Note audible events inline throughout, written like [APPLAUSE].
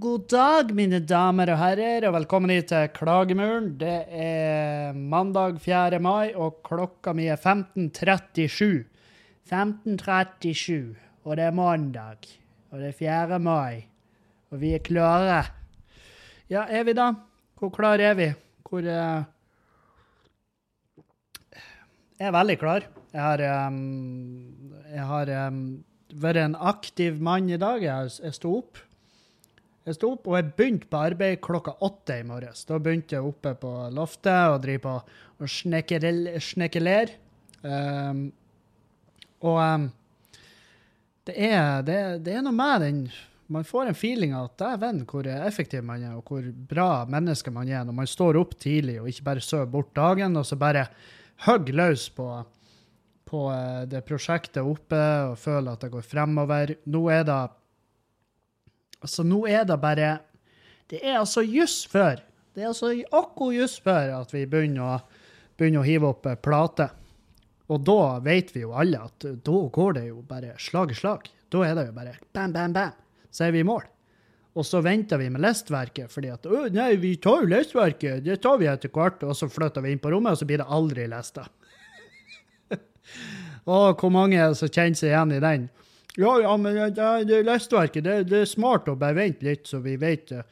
God dag, mine damer og herrer, og velkommen hit til Klagemuren. Det er mandag 4. mai, og klokka mi er 15.37. 15.37, og det er mandag. Og det er 4. mai, og vi er klare. Ja, er vi da? Hvor klare er vi? Hvor uh... Jeg er veldig klar. Jeg har, um, jeg har um, vært en aktiv mann i dag. Jeg, jeg sto opp. Jeg sto opp, og jeg begynte på arbeid klokka åtte i morges. Da begynte jeg oppe på loftet og driver på og snekkeler. Um, og um, det, er, det, det, er noe med den Man får en feeling av at dæven, hvor effektiv man er, og hvor bra menneske man er når man står opp tidlig og ikke bare sover bort dagen, og så bare hogger løs på, på uh, det prosjektet oppe og føler at det går fremover. Nå er det Altså, nå er det bare Det er altså juss før. Det er altså akkurat juss før at vi begynner å, begynner å hive opp plater. plate. Og da vet vi jo alle at da går det jo bare slag i slag. Da er det jo bare bam, bam, bam. Så er vi i mål. Og så venter vi med listverket, fordi at å nei, vi tar jo listverket, det tar vi etter hvert. Og så flytter vi inn på rommet, og så blir det aldri lista. [LAUGHS] Å, hvor mange som kjenner seg igjen i den? Ja, ja, men det, det listverket, det, det, er smart å bare vente litt, så vi vet det.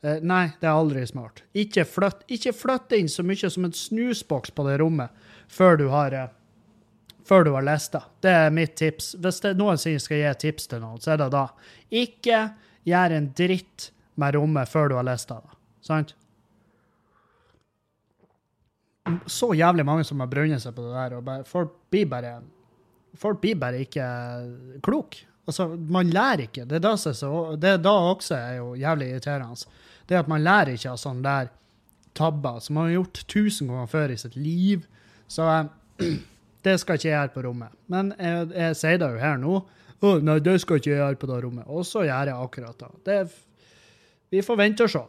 Eh, nei, det er aldri smart. Ikke flytt, ikke flytt inn så mye som en snusboks på det rommet før du har eh, før du har lest Det er mitt tips. Hvis det noensinne skal gi tips til noen, så er det da. Ikke gjør en dritt med rommet før du har lest det. Sant? Så jævlig mange som har brunnet seg på det der, og bare, folk blir bare folk blir bare ikke kloke. Altså, man lærer ikke. Det er da, så, det er da også er jo jævlig irriterende. Det at man lærer ikke av sånne der tabber som man har gjort tusen ganger før i sitt liv. Så [CLEARS THROAT] det skal ikke jeg gjøre på rommet. Men jeg, jeg sier det jo her nå. Oh, nei, det skal ikke jeg gjøre på det rommet. Og så gjør jeg akkurat det. det. Vi får vente og se.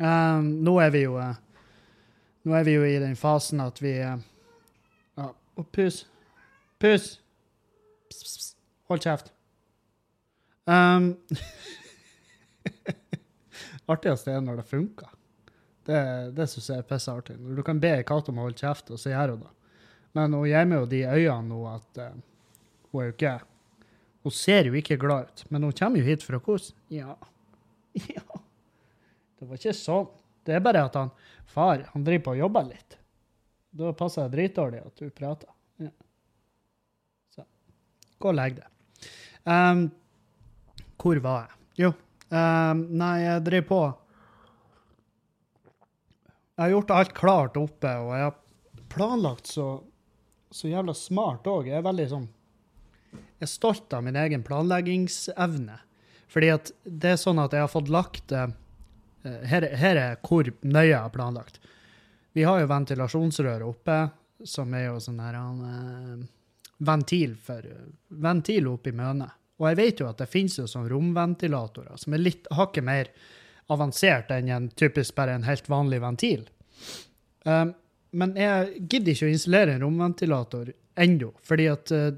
Um, nå er vi jo uh, Nå er vi jo i den fasen at vi uh, og pus. Pus! Hold kjeft. Um, [LAUGHS] artigste er når det funker. Det, det syns jeg er pissartig. Når du kan be ei katt om å holde kjeft, og så gjør hun det. Men hun gjemmer jo de øynene nå at uh, hun er jo ikke Hun ser jo ikke glad ut, men hun kommer jo hit for å kose. Ja. [LAUGHS] ja. Det var ikke sånn. Det er bare at han far han driver på og jobber litt. Da passer det dritdårlig at du prater. Gå og legg deg. Um, hvor var jeg? Jo, um, nei, jeg driver på Jeg har gjort alt klart oppe, og jeg har planlagt så, så jævla smart òg. Jeg er veldig sånn Jeg er stolt av min egen planleggingsevne. Fordi at det er sånn at jeg har fått lagt uh, her, her, er hvor nøye jeg har planlagt. Vi har jo ventilasjonsrøret oppe, som er jo sånn her uh, ventil for ventil oppi mønet. Og jeg vet jo at det finnes jo sånn romventilatorer som er litt hakket mer avansert enn en typisk bare en helt vanlig ventil. Um, men jeg gidder ikke å installere en romventilator ennå, fordi at uh,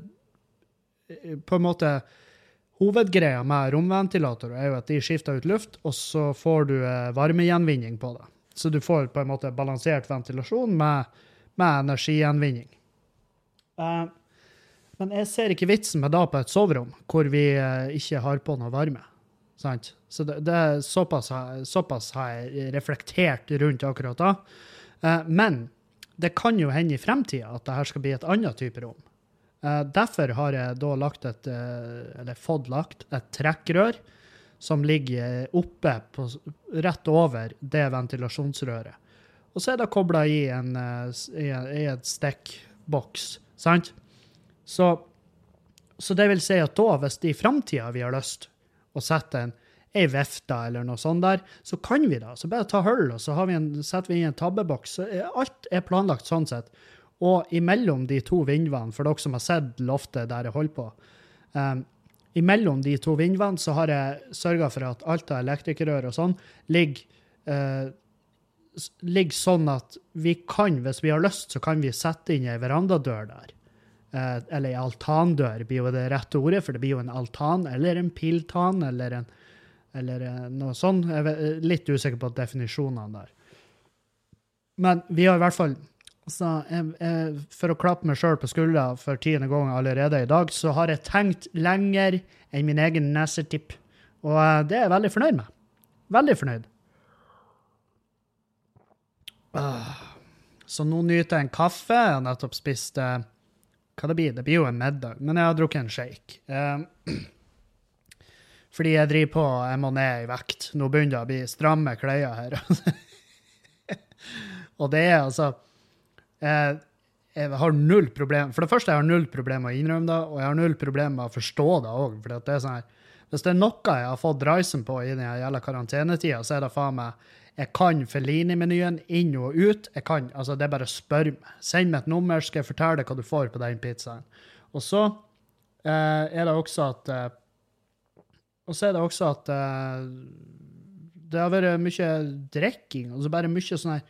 på en måte Hovedgreia med romventilatorer er jo at de skifter ut luft, og så får du uh, varmegjenvinning på det. Så du får på en måte balansert ventilasjon med, med energigjenvinning. Uh, men jeg ser ikke vitsen med da på et soverom hvor vi eh, ikke har på noe varme. Sant? Så det, det er såpass, såpass, har jeg reflektert rundt akkurat da. Eh, men det kan jo hende i fremtida at dette skal bli et annet type rom. Eh, derfor har jeg da lagt et, eller fått lagt et trekkrør som ligger oppe på, rett over det ventilasjonsrøret. Og så er det kobla i en, i en, i en stikkboks, sant? Så, så, det vil si at da, hvis det i framtida vi har lyst å sette en ei vifte eller noe sånt der, så kan vi da. Så bare ta hull, og så vi en, setter vi inn en tabbeboks. Alt er planlagt sånn sett. Og imellom de to vinduene, for dere som har sett loftet der jeg holder på um, Imellom de to vinduene så har jeg sørga for at alt av elektrikerrør og sånn ligger, uh, ligger sånn at vi kan, hvis vi har lyst, så kan vi sette inn ei verandadør der. Eh, eller altandør blir jo det rette ordet, for det blir jo en altan eller en piltan eller en eller eh, noe sånt. Jeg er litt usikker på definisjonene der. Men vi har i hvert fall så jeg, jeg, For å klappe meg sjøl på skuldra for tiende gang allerede i dag, så har jeg tenkt lenger enn min egen nesetipp. Og eh, det er jeg veldig fornøyd med. Veldig fornøyd. Ah. Så nå nyter jeg en kaffe. Jeg har nettopp spist eh, Hva det blir? Det blir jo en middag, men jeg har drukket en shake. Eh, [CLEARS THROAT] fordi jeg driver på jeg må ned i vekt. Nå begynner det å bli stramme klær her. [LAUGHS] og det er altså jeg, jeg har null problem For det første, jeg har null problem med å innrømme det, og jeg har null problem med å forstå det òg. For det er sånn her, hvis det er noe jeg har fått dreisen på i den jævla karantenetida, så er det faen meg jeg kan Felini-menyen inn og ut. Jeg kan, altså Det er bare å spørre meg. Send meg et nummer, skal jeg fortelle deg hva du får på den pizzaen. Og så eh, er det også at eh, Og så er det også at eh, det har vært mye drikking. og så bare mye sånn her,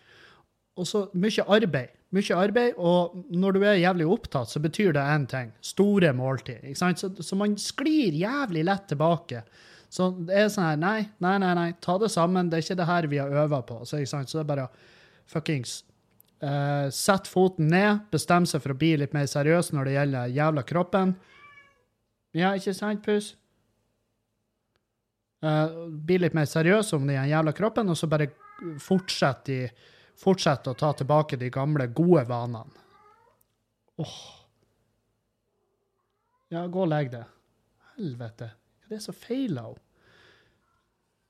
Og så mye arbeid. Mye arbeid, og når du er jævlig opptatt, så betyr det én ting. Store måltid. ikke sant? Så, så man sklir jævlig lett tilbake. Så det er sånn her Nei, nei, nei, nei, ta det sammen. Det er ikke det her vi har øva på. Så, så, det er bare fuckings uh, Sett foten ned, bestem seg for å bli litt mer seriøs når det gjelder jævla kroppen. Ja, ikke sant, Pus? Uh, bli litt mer seriøs om den jævla kroppen, og så bare fortsett, i, fortsett å ta tilbake de gamle, gode vanene. Åh. Ja, gå og legg deg. Helvete. Det er så feil av henne.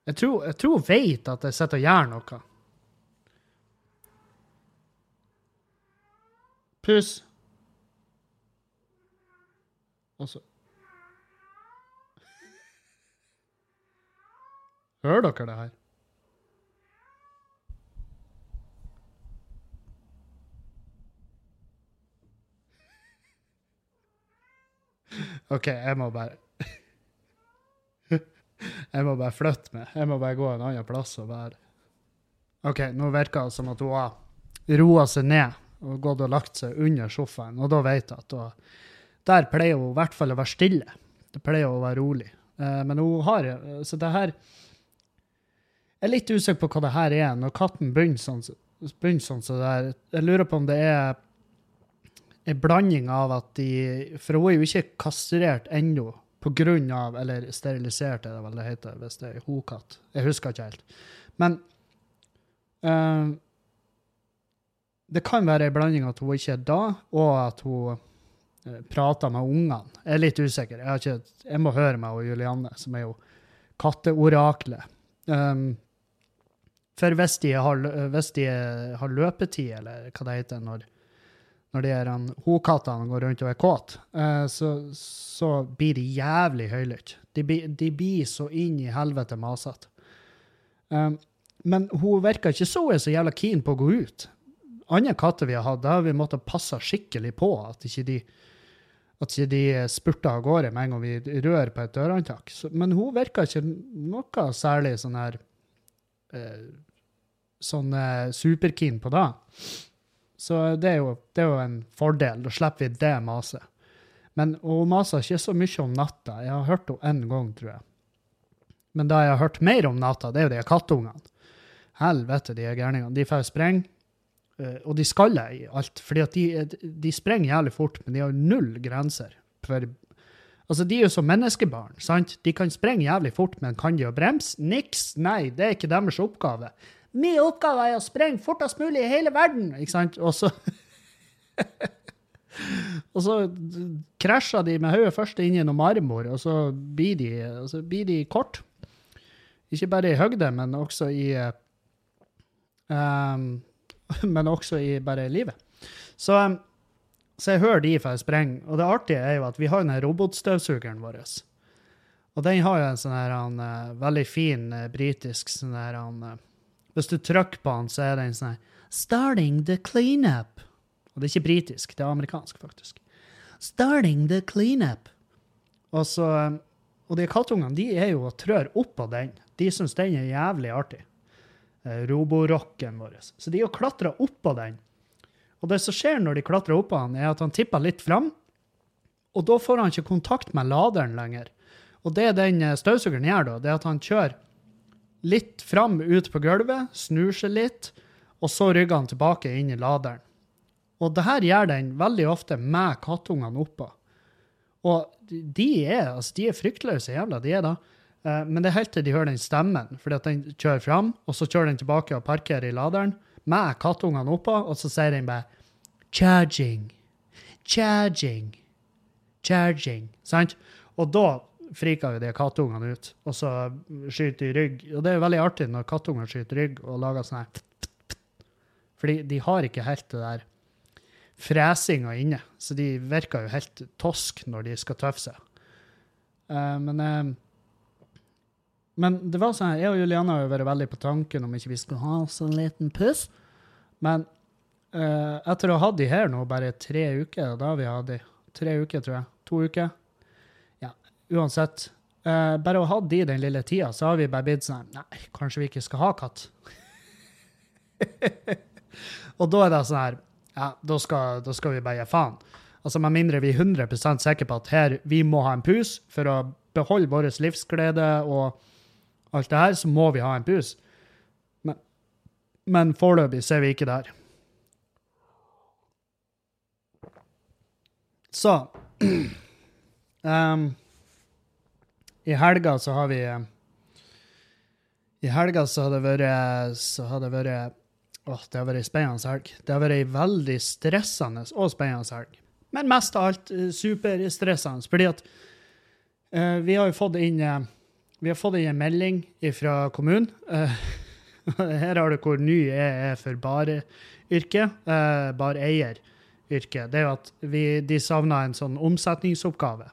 Jeg tror, jeg tror hun vet at jeg sitter og gjør noe. Puss. Og så Hører dere det her? OK, jeg må bare [LAUGHS] jeg må bare flytte meg. Jeg må bare gå en annen plass og være OK, nå virker det som at hun har roa seg ned og gått og lagt seg under sofaen, og da vet jeg at hun, der pleier hun i hvert fall å være stille. Det pleier å være rolig. Eh, men hun har Så det her Jeg er litt usikker på hva det her er, når katten begynner sånn, begynner sånn så der. Jeg lurer på om det er en blanding av at de For hun er jo ikke kastrert ennå av Eller sterilisert, er det vel det heter hvis det er hokatt. Jeg husker ikke helt. Men uh, det kan være en blanding at hun ikke er da, og at hun uh, prater med ungene. Jeg er litt usikker. Jeg, ikke, jeg må høre med Julianne, som er jo katteoraklet. Um, for hvis de, har, hvis de har løpetid, eller hva det heter når når de her hokattene går rundt og er kåte, uh, så, så, blir de jævlig høylytte. De, de, blir så inn i helvete masete. Um, men hun virker ikke så, så jævla keen på å gå ut. Andre katter vi har hatt, da har vi måttet passe skikkelig på at ikke de at ikke de spurter av gårde med en gang vi rører på et dørhåndtak. Men hun virker ikke noe særlig sånn her eh, Sånn eh, superkeen på det. Så det er, jo, det er jo en fordel. Da slipper vi det maset. Men hun maser ikke så mye om natta. Jeg har hørt henne én gang, tror jeg. Men da jeg har hørt mer om natta, det er jo de kattungene. Helvete, de gærningene. De får sprenge. Eh, og de skaller i alt. fordi de, de sprenger jævlig fort, men de har null grenser. For, altså, de er jo som menneskebarn. sant? De kan sprenge jævlig fort, men kan de å bremse? Niks. Nei, det er ikke deres oppgave. Min oppgave er å sprenge fortest mulig i hele verden, ikke sant? Og så [LAUGHS] Og så krasjer de med hodet først inn i noe marmor, og så blir de, så blir de kort. Ikke bare i høgde, men også i um, [LAUGHS] Men også i bare livet. Så, um, så jeg hører de får sprenge. Og det artige er jo at vi har den robotstøvsugeren vår. Og den har jo en sånn her en, uh, veldig fin uh, britisk sånn her en, hvis du trykker på den, så er det en sånn 'Starting the cleanup'. Og det er ikke britisk, det er amerikansk, faktisk. 'Starting the cleanup'. Og, så, og de kattungene de er jo og trør oppå den. De syns den er jævlig artig. Eh, roborocken vår. Så de har klatra oppå den. Og det som skjer når de klatrer oppå den, er at han tipper litt fram. Og da får han ikke kontakt med laderen lenger. Og det den eh, støvsugeren gjør, da, det er at han kjører litt fram ut på gulvet, snur seg litt, og så rygger han tilbake inn i laderen. Og det her gjør den veldig ofte med kattungene oppå. Og de er, altså, de er fryktløse jævla, de er da. Eh, Men det er helt til de hører den stemmen, fordi at den kjører fram, og så kjører den tilbake og parkerer i laderen med kattungene oppå, og så sier den bare 'charging', 'charging', 'charging'. Sant? Og da friker jo de kattungene ut, og så skyter de rygg. Og det er jo veldig artig når kattunger skyter rygg og lager sånn her Fordi de har ikke helt det der fresinga inne, så de virker jo helt tosk når de skal tøffe seg. Eh, men eh, men det var sånn, her, jeg og Juliana har jo vært veldig på tanken om ikke vi skulle ha en liten puss. Men eh, etter å ha hatt de her nå bare tre uker, da har vi hatt de tre uker, tror jeg, to uker, uansett, Uh, bare å ha de den lille tida, så har vi bare blitt sånn, nei, kanskje vi ikke skal ha katt. [LAUGHS] og da er det sånn her, ja, da skal, da skal vi bare gi faen. Altså med mindre vi er 100% sikre på at her, vi må ha en pus for å beholde vår livsglede og alt det her, så må vi ha en pus. Men, men foreløpig så er vi ikke der. Så um, [CLEARS THROAT] I helga så har vi um, I helga så har det vært Så har det vært Åh, det har vært ei spennende helg. Det har vært ei veldig stressende og spennende helg. Men mest av alt eh, superstressende, fordi at uh, vi har jo fått inn uh, vi har fått inn en melding fra kommunen. Eh, [LAUGHS] her har du hvor ny jeg er for baryrket. Uh, Bareieryrket. Det er jo at vi, de savna en sånn omsetningsoppgave.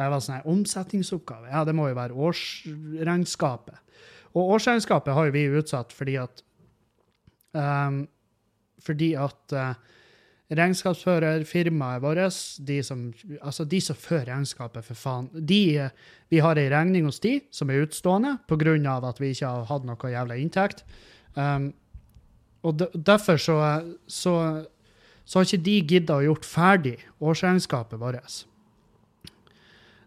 Og jeg var sånn her, omsetningsoppgave? Ja, det må jo være årsregnskapet. Og årsregnskapet har jo vi utsatt fordi at um, Fordi at uh, regnskapsførerfirmaet vårt, de som, altså de som fører regnskapet, for faen, de, vi har ei regning hos de som er utstående pga. at vi ikke har hatt noe jævla inntekt. Um, og derfor så, så, så, har ikke de gidda å gjort ferdig årsregnskapet vårt.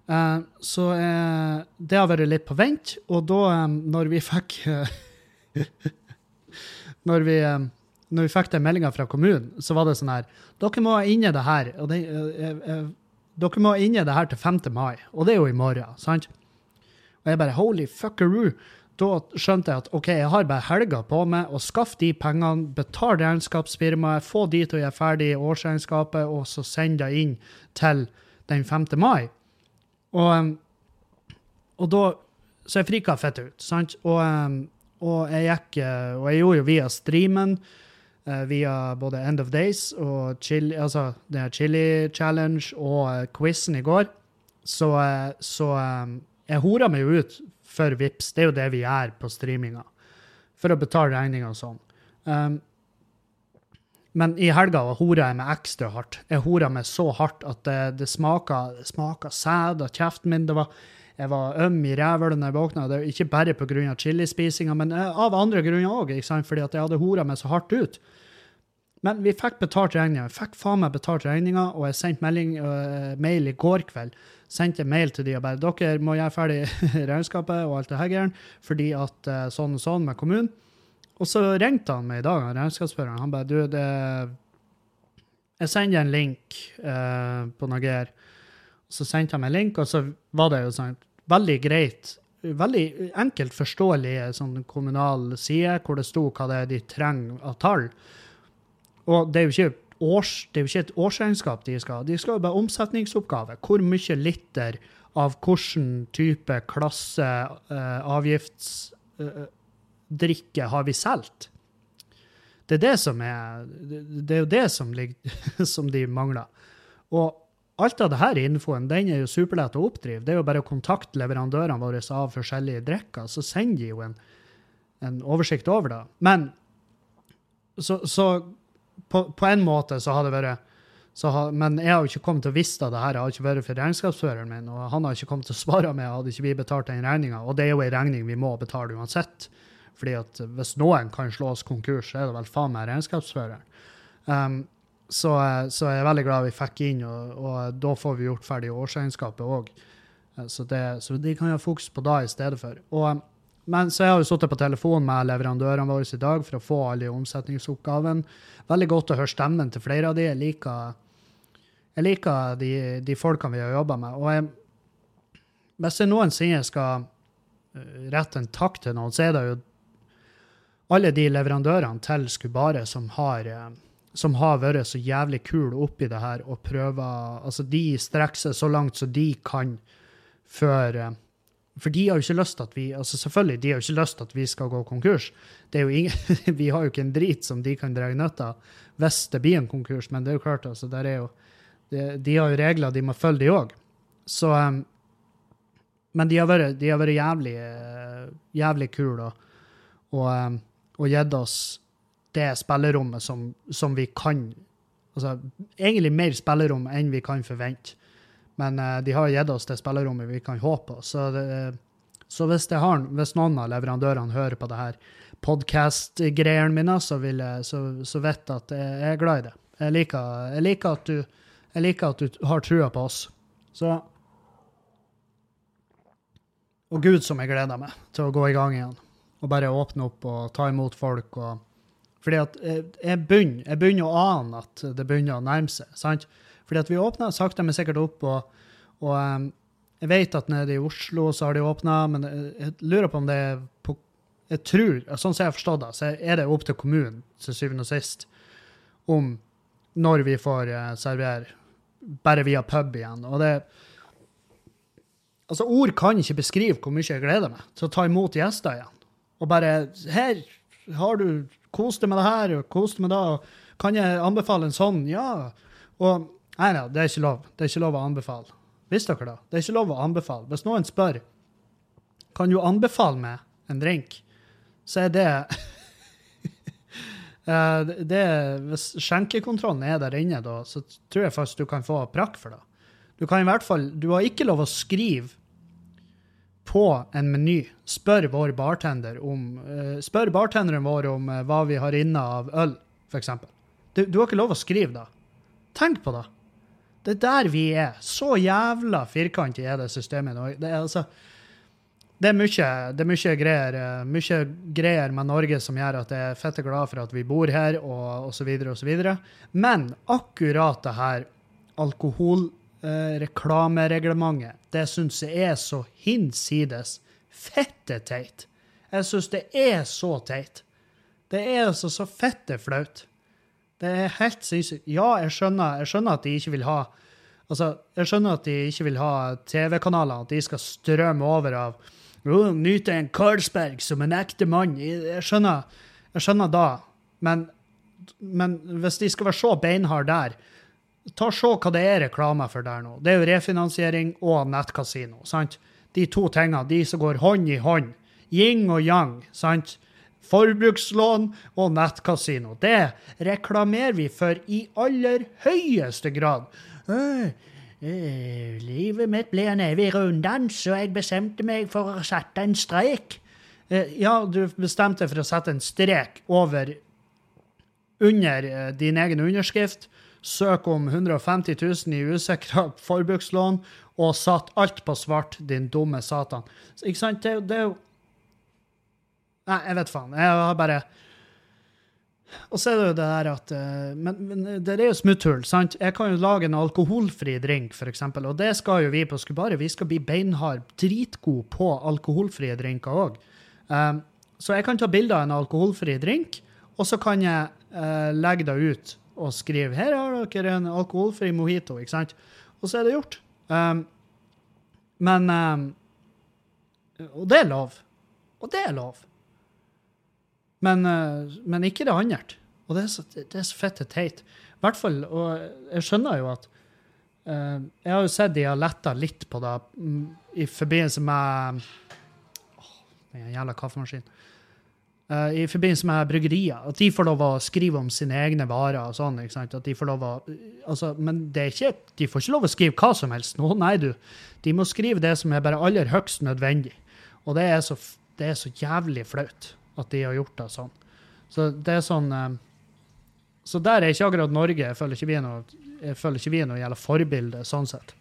Uh, så uh, det har vært litt på vent, og da, um, når vi fikk [LAUGHS] Når vi når vi fikk den meldinga fra kommunen, så var det sånn her Dere må ha inne det her og det, eh, eh, dere må ha inne det her til 5. mai, og det er jo i morgen. sant? Og jeg bare holy fuckeroo. Da skjønte jeg at OK, jeg har bare helga på meg å skaffe de pengene, betale regnskapsfirmaet, få de til å gjøre ferdig årsregnskapet, og så sende det inn til den 5. mai. Og, og da Så jeg frika fett ut, sant? Og, og jeg gikk Og jeg gjorde jo via streamen uh, via både End of Days og chili, altså Chili Challenge og uh, quizen i går. Så, så um, jeg hora meg jo ut for VIPS. Det er jo det vi gjør på streaminga. For å betale regninger og sånn. Um, men i helga hora jeg meg ekstra hardt. Jeg hora meg så hardt at det, det smaka, sæd av kjeften min. Var, jeg var øm i ræva når jeg våkna. Ikke bare pga. chilispisinga, men av andre grunner òg, fordi jeg hadde hora meg så hardt ut. Men vi fikk betalt regninga. Fikk faen meg betalt regninga, og jeg sendte melding, uh, mail i går kveld. Sendte mail til de og bare dere må gjøre ferdig [LAUGHS] regnskapet og alt det her, fordi at uh, sånn og sånn med kommunen. Og så ringte han meg i dag, regnskapsføreren. Han bare du, det Jeg sender en link uh, på Nager. Så sendte han meg en link, og så var det jo sånn veldig greit veldig enkelt forståelig sånn kommunal side, hvor det sto hva det er de trenger av tall. Og det er jo ikke, års, det er jo ikke et årsregnskap de skal ha. De skal jo bare omsetningsoppgave. Hvor mye liter av hvilken type klasse uh, avgiftsdrikke uh, har vi solgt? Det er det som er Det er jo det som, ligger, [LAUGHS] som de mangler. Og alt av dette infoen den er jo superlett å oppdrive. Det er jo bare å kontakte leverandørene våre av forskjellige drikker, så sender de jo en, en oversikt over det. Men så, så på, på, en måte så har det vært ha, Men jeg har jo ikke kommet til å visste det her. Jeg har ikke vært for regnskapsføreren min, og han har ikke kommet til å svare meg hadde ikke vi betalt den regninga. Og det er jo en regning vi må betale uansett. Fordi at hvis noen kan slå oss konkurs, så er det vel faen meg regnskapsføreren. Um, så, så, jeg er veldig glad vi fikk inn, og, og, da får vi gjort ferdig årsregnskapet òg. Eh, Så, så de kan ha fokus på det i stedet for. Og, men så jeg har jo sittet på telefon med leverandørene våre i dag for å få alle omsetningsoppgavene. Veldig godt å høre stemmen til flere av de. Jeg liker, jeg liker de, de folkene vi har jobba med. Og jeg, hvis jeg noensinne skal eh, rette en takk til noen, så er det jo alle de leverandørene til Skubare som har, eh, som har vært så jævlig kule oppi det her og prøver Altså, de strekker seg så langt som de kan før eh, For de har jo ikke lyst til at vi altså Selvfølgelig, de har jo ikke lyst til at vi skal gå konkurs. Det er jo ingen, [LAUGHS] vi har jo ikke en drit som de kan dra nytte av hvis det blir en konkurs, men det er jo klart, altså, der er jo de, har jo regler, de må følge, de òg. Så um, Men de har vært, de har vært jævlig, eh, jævlig kule og, og, og gitt oss det spillerommet som, som vi kan Altså egentlig mer spillerom enn vi kan forvente. Men uh, de har gitt oss det spillerommet vi kan håpe på. Så, det, så hvis, har, hvis noen av leverandørene hører på det her podkast-greiene mine, så, vil jeg, så, så vet jeg at jeg er glad i det. Jeg liker, jeg liker, at, du, jeg liker at du har trua på oss. Så Og gud som jeg gleder meg til å gå i gang igjen. Og bare åpne opp og ta imot folk. og fordi at jeg, jeg, begynner, jeg begynner å ane at det begynner å nærme seg. sant? Fordi at vi åpna sakte, men sikkert opp. Og, og um, jeg vet at nede i Oslo så har de åpna, men jeg, jeg, lurer på om det er på Jeg tror, sånn som jeg har forstått det, så er det opp til kommunen til syvende og sist om når vi får uh, servere bare via pub igjen. Og det Altså, ord kan ikke beskrive hvor mye jeg gleder meg til å ta imot gjester igjen. Og bare Her har du Kos deg med det her, og kos deg med det. og Kan jeg anbefale en sånn? Ja. Og Nei, nei, det er ikke lov. Det er ikke lov å anbefale. Visste dere det? Det er ikke lov å anbefale. Hvis noen spør kan du anbefale meg en drink, så er det [LAUGHS] det, Hvis skjenkekontrollen er der inne, da, så tror jeg faktisk du kan få prakk for det. Du kan i hvert fall, du har ikke lov å skrive på en meny. Spør vår bartender om uh, Spør bartenderen vår om uh, hva vi har inne av øl, f.eks. Du, du har ikke lov å skrive da. Tenk på det. Det er der vi er. Så jævla firkantig er det systemet nå. Det er altså det er mye, det er mye, greier, mye greier med Norge som gjør at jeg er fette glad for at vi bor her, og osv., osv. Men akkurat det her alkoholreklamereglementet, det syns jeg er så hinsides fette teit. Jeg syns det er så teit. Det er altså så fette flaut. Det er helt sinnssykt. Ja, jeg skjønner, jeg skjønner at de ikke vil ha Altså, jeg skjønner at de ikke vil ha TV-kanaler, at de skal strømme over av oh, Nyte en Carlsberg som en ekte mann. Jeg skjønner, jeg skjønner da. Men, men hvis de skal være så beinharde der, ta se hva det er reklame for der nå. Det er jo refinansiering og nettkasino. sant? De to tingene, de som går hånd i hånd. Yin og yang. sant? Forbrukslån og nettkasino. Det reklamerer vi for i aller høyeste grad. Øh, øh, livet mitt blir en evig runddans, og jeg bestemte meg for å sette en strek. Eh, ja, du bestemte for å sette en strek over under eh, din egen underskrift. Søk om 150 000 i usikra forbrukslån, og satt alt på svart, din dumme satan. Så, ikke sant? Det, det er jo Nei, jeg vet faen. Jeg har bare Og så er det jo det der at uh, men, men, det er jo smutthull, sant? Jeg kan jo lage en alkoholfri drink, eksempel, og det skal jo vi på Skubare. Vi skal bli beinhard, dritgode på alkoholfrie drinker òg. Um, så jeg kan ta bilde av en alkoholfri drink, og så kan jeg uh, legge det ut og skrive 'Her har dere en alkoholfri mojito', ikke sant? Og så er det gjort. Um, men um, Og det er lov. Og det er lov. Men, uh, men ikke det andre. Og det er så, det er så fette teit. I hvert fall, og jeg skjønner jo at uh, Jeg har jo sett de har letta litt på det um, i forbindelse med oh, Den jævla kaffemaskinen. Uh, I forbindelse med bryggerier. At de får lov å skrive om sine egne varer og sånn. ikke sant? At de får lov å, altså, Men det er ikke, de får ikke lov å skrive hva som helst. Nå, nei, du. De må skrive det som er bare aller høgst nødvendig. Og det er så, det er så jævlig flaut at de har gjort det sånn. Så det er sånn um, Så der er ikke akkurat Norge. Jeg føler ikke vi er noe, jeg føler ikke vi er noe jævla forbilde sånn sett.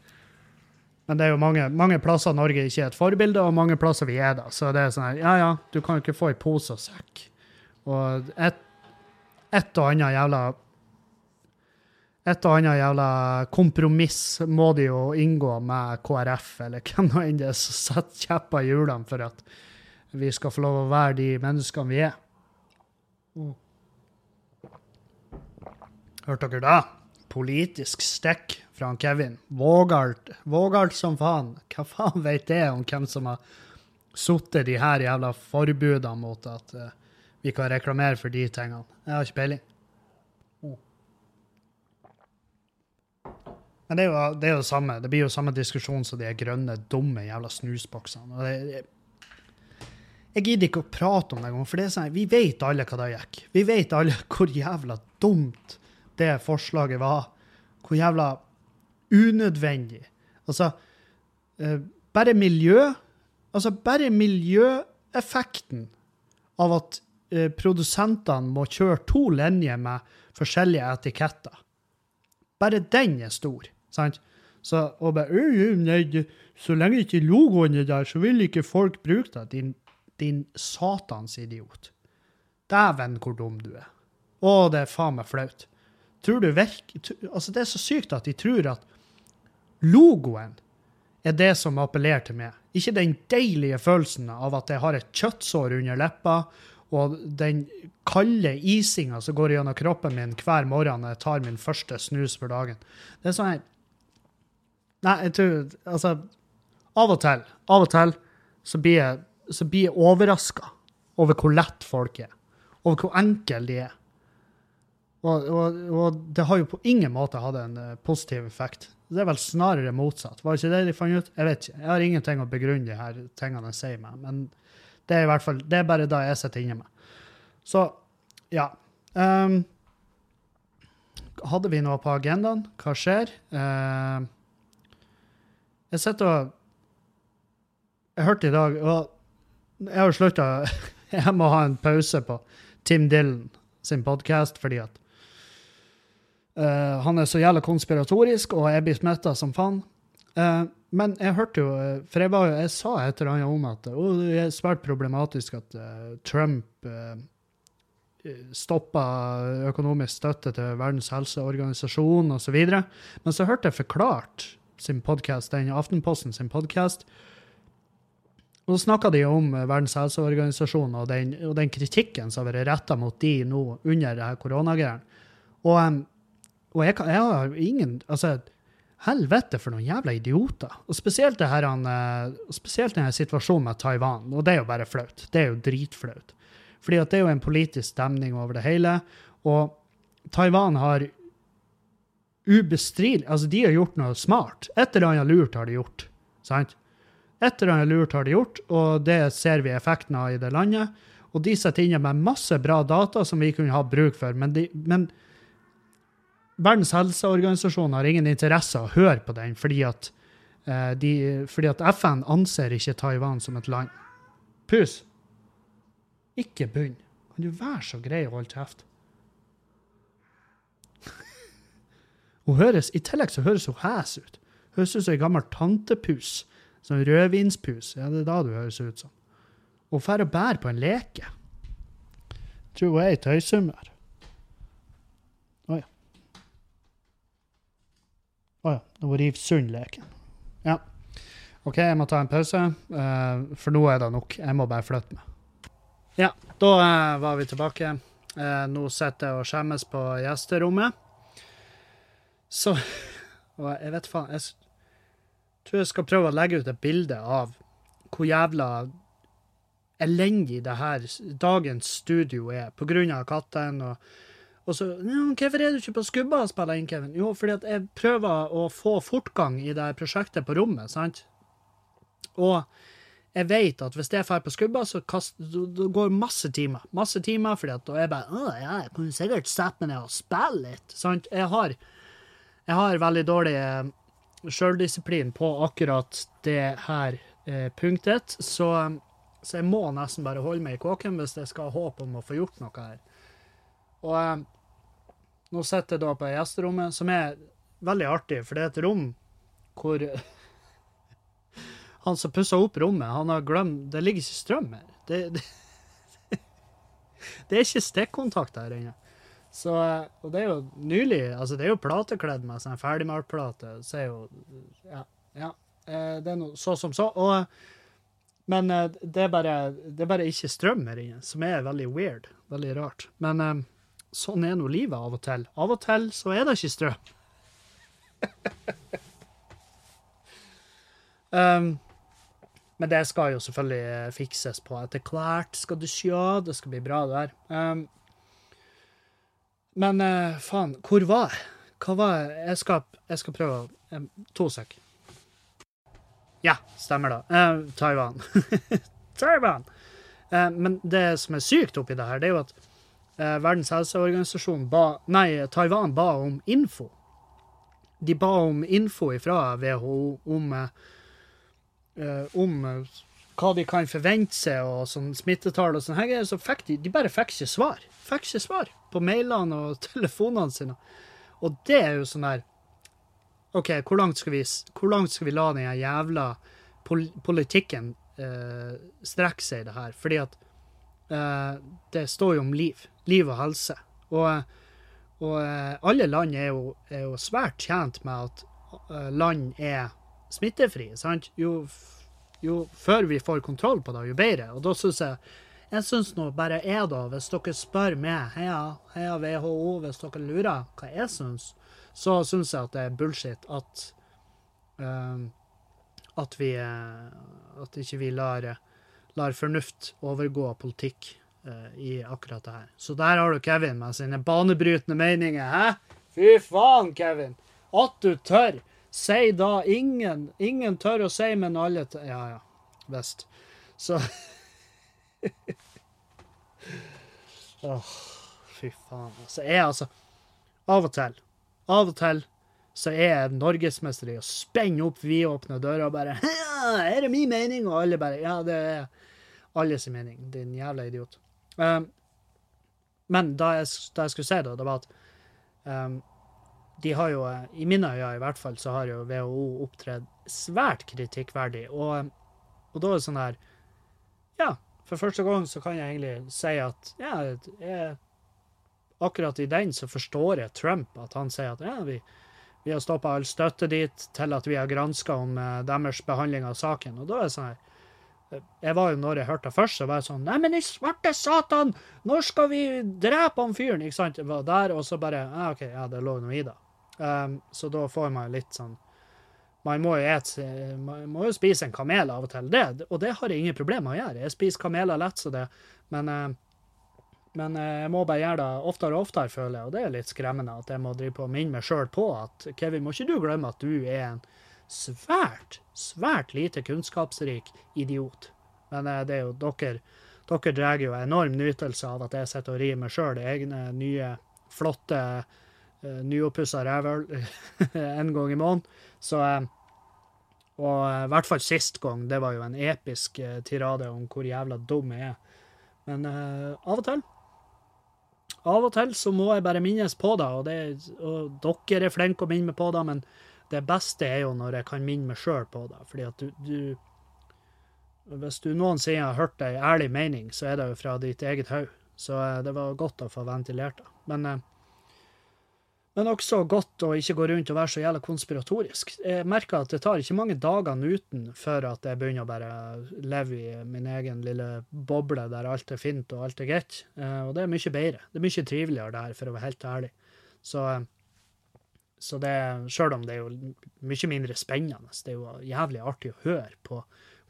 Men det er jo mange, mange plasser Norge ikke er et forbilde, og mange plasser vi er da. Så det er sånn her, ja ja, du kan jo ikke få i pose og sekk. Og et, et og annet jævla et og annet jævla kompromiss må de jo inngå med KrF, eller hvem nå enn det er som setter kjepper i hjulene for at vi skal få lov å være de menneskene vi er. Hørte dere det? Politisk stikk fra Kevin. Vågalt, vågalt som faen. Hva faen vet det om hvem som har sittet de her jævla forbudene mot at uh, vi kan reklamere for de tingene? Jeg har ikke peiling. Men det er, jo, det er jo samme. Det blir jo samme diskusjon som de grønne, dumme jævla snusboksene. Og det, det, jeg gidder ikke å prate om det engang, for det er sånn, vi vet alle hva det gikk. Vi vet alle hvor jævla dumt det forslaget var. Hvor jævla unødvendig. Altså, eh, bare miljø Altså, bare miljøeffekten av at eh, produsentene må kjøre to linjer med forskjellige etiketter. Bare den er stor, sant? Så, og bare, «Øy, øy, nei, så lenge ikke logoen er der, så vil ikke folk bruke det. Din, din satans idiot. Dæven hvor dum du er. Å, det er faen meg flaut. Tror du virk, altså Det er så sykt at de tror at logoen er det som appellerer til meg. Ikke den deilige følelsen av at jeg har et kjøttsår under leppa, og den kalde isinga som går gjennom kroppen min hver morgen når jeg tar min første snus for dagen. Det er sånn Nei, jeg tror Altså, av og til, av og til så blir jeg, så jeg overraska over hvor lett folk er. Over hvor enkle de er. Og, og, og det har jo på ingen måte hatt en eh, positiv effekt. Det er vel snarere motsatt. Var ikke det de fant ut? Jeg vet ikke. Jeg har ingenting å begrunne de her tingene jeg sier meg, men det er i hvert fall, det er bare da jeg sitter inne med. Så, ja. Um, hadde vi noe på agendaen? Hva skjer? Uh, jeg sitter og Jeg hørte i dag og Jeg har slutta [LAUGHS] Jeg må ha en pause på Tim Dylan sin podkast fordi at eh, han er så jævla konspiratorisk, og jeg blir smitta som faen. Uh, men jeg hørte jo For jeg, var, jeg sa et eller annet om at uh, det er svært problematisk at eh, Trump uh, stoppa økonomisk støtte til Verdens helseorganisasjon osv. Men så hørte jeg Forklart sin podcast, den Aftenposten sin podkast. Og så snakka de om Verdens helseorganisasjon og den, og den kritikken som har vært retta mot de nå under det her koronagreiene. Og, em, og jeg, kan, jeg har ingen Altså, helvete for noen jævla idioter. Og spesielt, det her, han, eh, spesielt denne situasjonen med Taiwan. Og det er jo bare flaut. Det er jo dritflaut. Fordi at det er jo en politisk stemning over det hele. Og Taiwan har ubestridelig Altså, de har gjort noe smart. Et eller annet lurt har de gjort. Sant? Et eller annet lurt har de gjort, og det ser vi effekten av i det landet. Og de sitter inne med masse bra data som vi kunne ha bruk for, men, de, men Verdens helseorganisasjon har ingen interesse av å høre på den, fordi at, eh, de, fordi at FN anser ikke Taiwan som et land. Pus. Ikke begynn. Kan du være så grei å holde kjeft? [LAUGHS] Hun høres, I tillegg så høres hun hes ut. Høres ut som ei gammel tantepus. Sånn rødvinspus. Ja, det er da du høres ut som. Hun drar og bærer på en leke. Tror hun er i tøyshumør. Å ja. Ja. Hun river sund leken. Ja. OK, jeg må ta en pause, eh, for nå er det nok. Jeg må bare flytte meg. Ja, da eh, var vi tilbake. Eh, nå sitter jeg og skjemmes på gjesterommet. Så [LAUGHS] Og jeg vet faen Jeg tror jeg skal prøve å legge ut et bilde av hvor jævla elendig det her dagens studio er, på grunn av katten og og så 'Hvorfor er du ikke på skubba og spiller inn, Kevin?' Jo, fordi at jeg prøver å få fortgang i det prosjektet på rommet, sant? Og jeg vet at hvis jeg drar på skubba, så kast, det går masse timer. Masse timer, fordi at da er jeg bare Å, ja, jeg kunne sikkert sette meg ned og spille litt. Sant? Jeg har, jeg har veldig dårlig eh, sjøldisiplin på akkurat det her eh, punktet, så, så jeg må nesten bare holde meg i kåken hvis jeg skal ha håp om å få gjort noe her. Og eh, nå sitter jeg da på gjesterommet, som er veldig artig, for det er et rom hvor [LAUGHS] han som pussa opp rommet, han har glemt Det ligger ikke strøm her. Det, [LAUGHS] det, det er ikke stikkontakt her inne. Så, og det er jo nylig altså Det er jo platekledd med sånn ferdigmaltplate. Så er jo Ja. ja eh, det er noe så som så. Og, men eh, det er, bare, det er bare ikke strøm her inne, som er veldig weird. Veldig rart. Men eh, sånn er nå livet av og til. Av og til så er det ikke strøm. [LAUGHS] um, men det skal jo selvfølgelig eh, fikses på etter hvert, skal du sjå. Det skal bli bra, der. Um, men uh, faen, hvor var jeg? Hva var jeg? Jeg skal, jeg skal prøve um, To sek. Ja, stemmer da. Uh, Taiwan. [LAUGHS] Taiwan! Uh, men det som er sykt oppi det her, det er jo at Verdens helseorganisasjon ba Nei, Taiwan ba om info. De ba om info fra WHO om Eh, om eh, hva de kan forvente seg, og sånn smittetall og sånn, så fikk de, de bare fikk ikke svar. Fikk ikke svar på mailene og [LAUGHS] telefonene sine. Og det er jo sånn der OK, hvor langt skal vi, langt skal vi la den jævla pol politikken eh, strekke seg i det her? Fordi at eh, det står jo om liv. Liv og helse. Og, og eh, alle land er jo, er jo, svært tjent med at eh, land er smittefri. Sant? Jo, jo før vi får kontroll på det, jo bedre. Og da syns jeg jeg syns nå bare jeg, da, hvis dere spør meg, heia, heia WHO, hvis dere lurer hva jeg syns, så syns jeg at det er bullshit at uh, at vi uh, At ikke vi lar, lar fornuft overgå politikk uh, i akkurat det her. Så der har du Kevin med sine banebrytende meninger. Hæ? Fy faen, Kevin! At du tør! Si da ingen. Ingen tør å si, men alle tør. Ja, ja. Visst. Så [LAUGHS] oh, fy faen. Altså, jeg altså Av og til, av og til så er jeg norgesmester i å spenne opp vidåpne dører og bare [LAUGHS] 'Er det min mening?' Og alle bare 'Ja, det er alles mening', din jævla idiot. Um, men da jeg, da jeg, skulle si det, det var at um, de har jo, i mine øyne i hvert fall, så har jo WHO opptredd svært kritikkverdig. Og, og da er det sånn her Ja, for første gang så kan jeg egentlig si at ja, jeg, akkurat i den så forstår jeg Trump, at han sier at ja, vi, vi har stoppa all støtte dit til at vi har granska om uh, deres behandling av saken. Og da er det sånn her jeg var jo, når jeg hørte det først, så var jeg sånn Nei, men i svarte satan! Når skal vi drepe han fyren? Ikke sant? Jeg var der, og så bare Ja, OK, ja, det lå noe i det. Um, så da får man litt sånn Man må et, man må jo spise en kamel av og til, det, og det har jeg ingen problemer med å gjøre. Jeg spiser kameler lett så det, men, uh, men uh, jeg må bare gjøre det oftere og oftere, føler jeg, og det er litt skremmende at jeg må drive på minne meg sjøl på at Kevin, må ikke du glemme at du er en svært, svært lite kunnskapsrik idiot. Men uh, det er jo dere dere drar jo enorm nytelse av at jeg sitter og rir meg sjøl egne nye, flotte uh, nyoppussa rævøl [LAUGHS] en gang i måneden. Så uh, Og i hvert fall sist gang. Det var jo en episk tirade om hvor jævla dum jeg er. Men av og til Av og til så må jeg bare minnes på det, og, det, og dere er flinke å minne meg på det, men det beste er jo når jeg kan minne meg sjøl på det. fordi at du, du Hvis du noensinne har hørt ei ærlig mening, så er det jo fra ditt eget hode. Så det var godt å få ventilert det. Men men også godt å ikke gå rundt og være så jævla konspiratorisk. Jeg merker at det tar ikke mange dagene uten før at jeg begynner å bare leve i min egen lille boble der alt er fint og alt er greit. Eh, og det er mye bedre. Det er mye triveligere det her, for å være helt ærlig. Så, så det, sjøl om det er jo mye mindre spennende, det er jo jævlig artig å høre på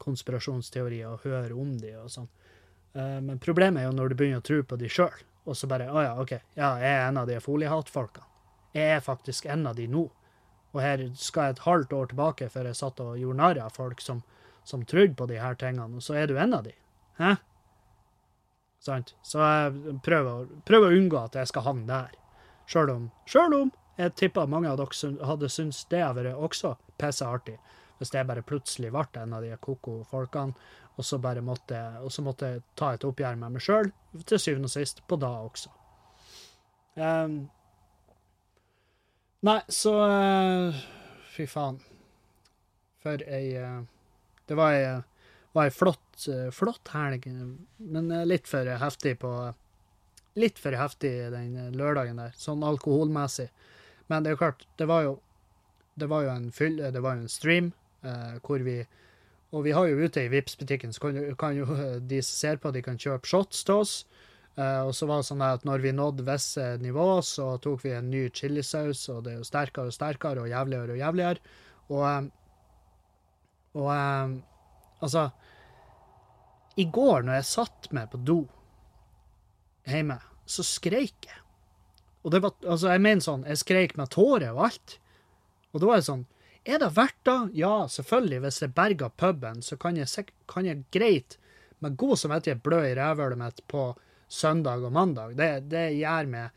konspirasjonsteorier og høre om de og sånn. Eh, men problemet er jo når du begynner å tro på de sjøl, og så bare Å ja, OK, ja, jeg er en av de foliehattfolkene. Jeg er faktisk en av de nå. Og her skal jeg et halvt år tilbake før jeg satt og gjorde narr av folk som, som trodde på de her tingene, og så er du en av de. Hæ? Sant? Så jeg prøver, prøver å unngå at jeg skal havne der. Sjøl om, selv om jeg tipper mange av dere hadde syntes det hadde vært også pisseartig hvis det bare plutselig ble en av de koko folkene, og så bare måtte, så måtte jeg ta et oppgjør med meg sjøl, til syvende og sist, på da også. Um, Nei, så uh, Fy faen. For ei uh, Det var ei, var ei flott, uh, flott helg, men litt for heftig på Litt for heftig den lørdagen der, sånn alkoholmessig. Men det er jo klart, det var jo, det var jo en fyll, det var jo en stream eh, hvor vi Og vi har jo ute i vips butikken så kan, kan jo de som ser på, de kan kjøpe shots til oss. Eh, og så var det sånn at når vi nådde visse nivå, så tok vi en ny chilisaus, og det er jo sterkere og sterkere og jævligere og jævligere. Og, eh, og eh, altså I går, når jeg satt meg på do hjemme, så skreik jeg. Og det var, altså jeg mener sånn, jeg skreik med tårer og alt. Og da var jeg sånn, er det verdt det? Ja, selvfølgelig, hvis jeg berger puben, så kan jeg, kan jeg greit med god samvittighet blø i rævhølet mitt på søndag og mandag. Det, det gjør meg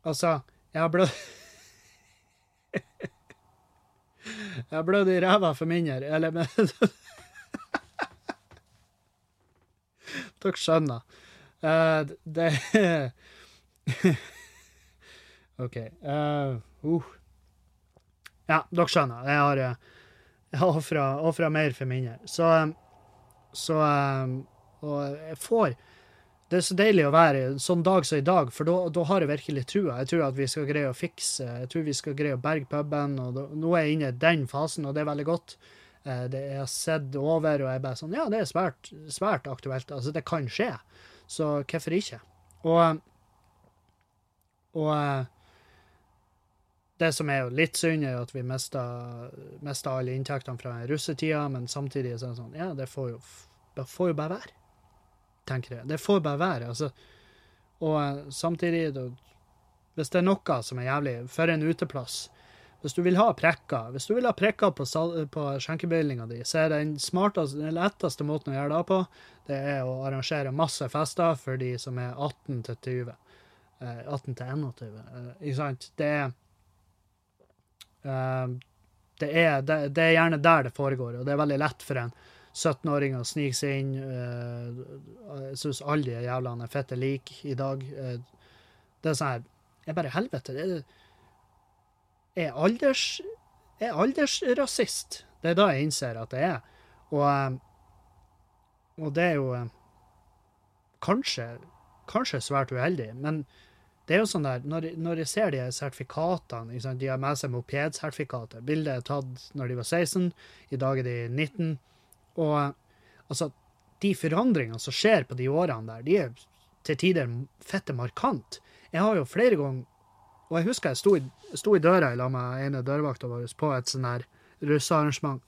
Altså, jeg har blødd [LAUGHS] Jeg har blødd i ræva for mindre, eller men [LAUGHS] Dere skjønner. Uh, det [LAUGHS] OK. Uh, uh. Ja, dere skjønner. Jeg har, eh, jeg ofra mer for mindre. Så, eh, så Og jeg får Det er så deilig å være en sånn dag som i dag, for da, har jeg virkelig trua. Jeg tror at vi skal greie å fikse Jeg tror vi skal greie å berge puben, og da, nå er jeg inne i den fasen, og det er veldig godt. Det er sett over, og jeg bare sånn Ja, det er svært, svært aktuelt. Altså, det kan skje. Så hvorfor ikke? Og, og det som er jo litt synd, er jo at vi mista, alle inntektene fra russetida, men samtidig så er det sånn Ja, det får jo, det får jo bare være, tenker jeg. Det får bare være. altså. Og eh, samtidig, da, hvis det er noe som er jævlig For en uteplass. Hvis du vil ha prekker hvis du vil ha prekker på, på skjenkebevillinga di, så er den smarteste, den letteste måten å gjøre det på, det er å arrangere masse fester for de som er 18 til 20. Eh, 18 til 21. eh, Ikke sant? Det er eh, det er, det, det er gjerne der det foregår, og det er veldig lett for en 17-åring å snike seg inn. eh, jeg syns alle de jævlene er fette like i dag. Eh, det er sånn her Jeg bare helvete. Det er, er alders er aldersrasist. Det er da jeg innser at det er. Og, eh, og det er jo kanskje, kanskje svært uheldig, men det er jo sånn der, når, når jeg ser de sertifikatene, liksom, de har med seg mopedsertifikatet, bildet er tatt når de var 16, i dag er de 19, og altså, de forandringene som skjer på de årene der, de er til tider fette markant. Jeg har jo flere ganger, og jeg husker jeg sto i, sto i døra i lag med ene dørvakta vår på et sånn her russearrangement,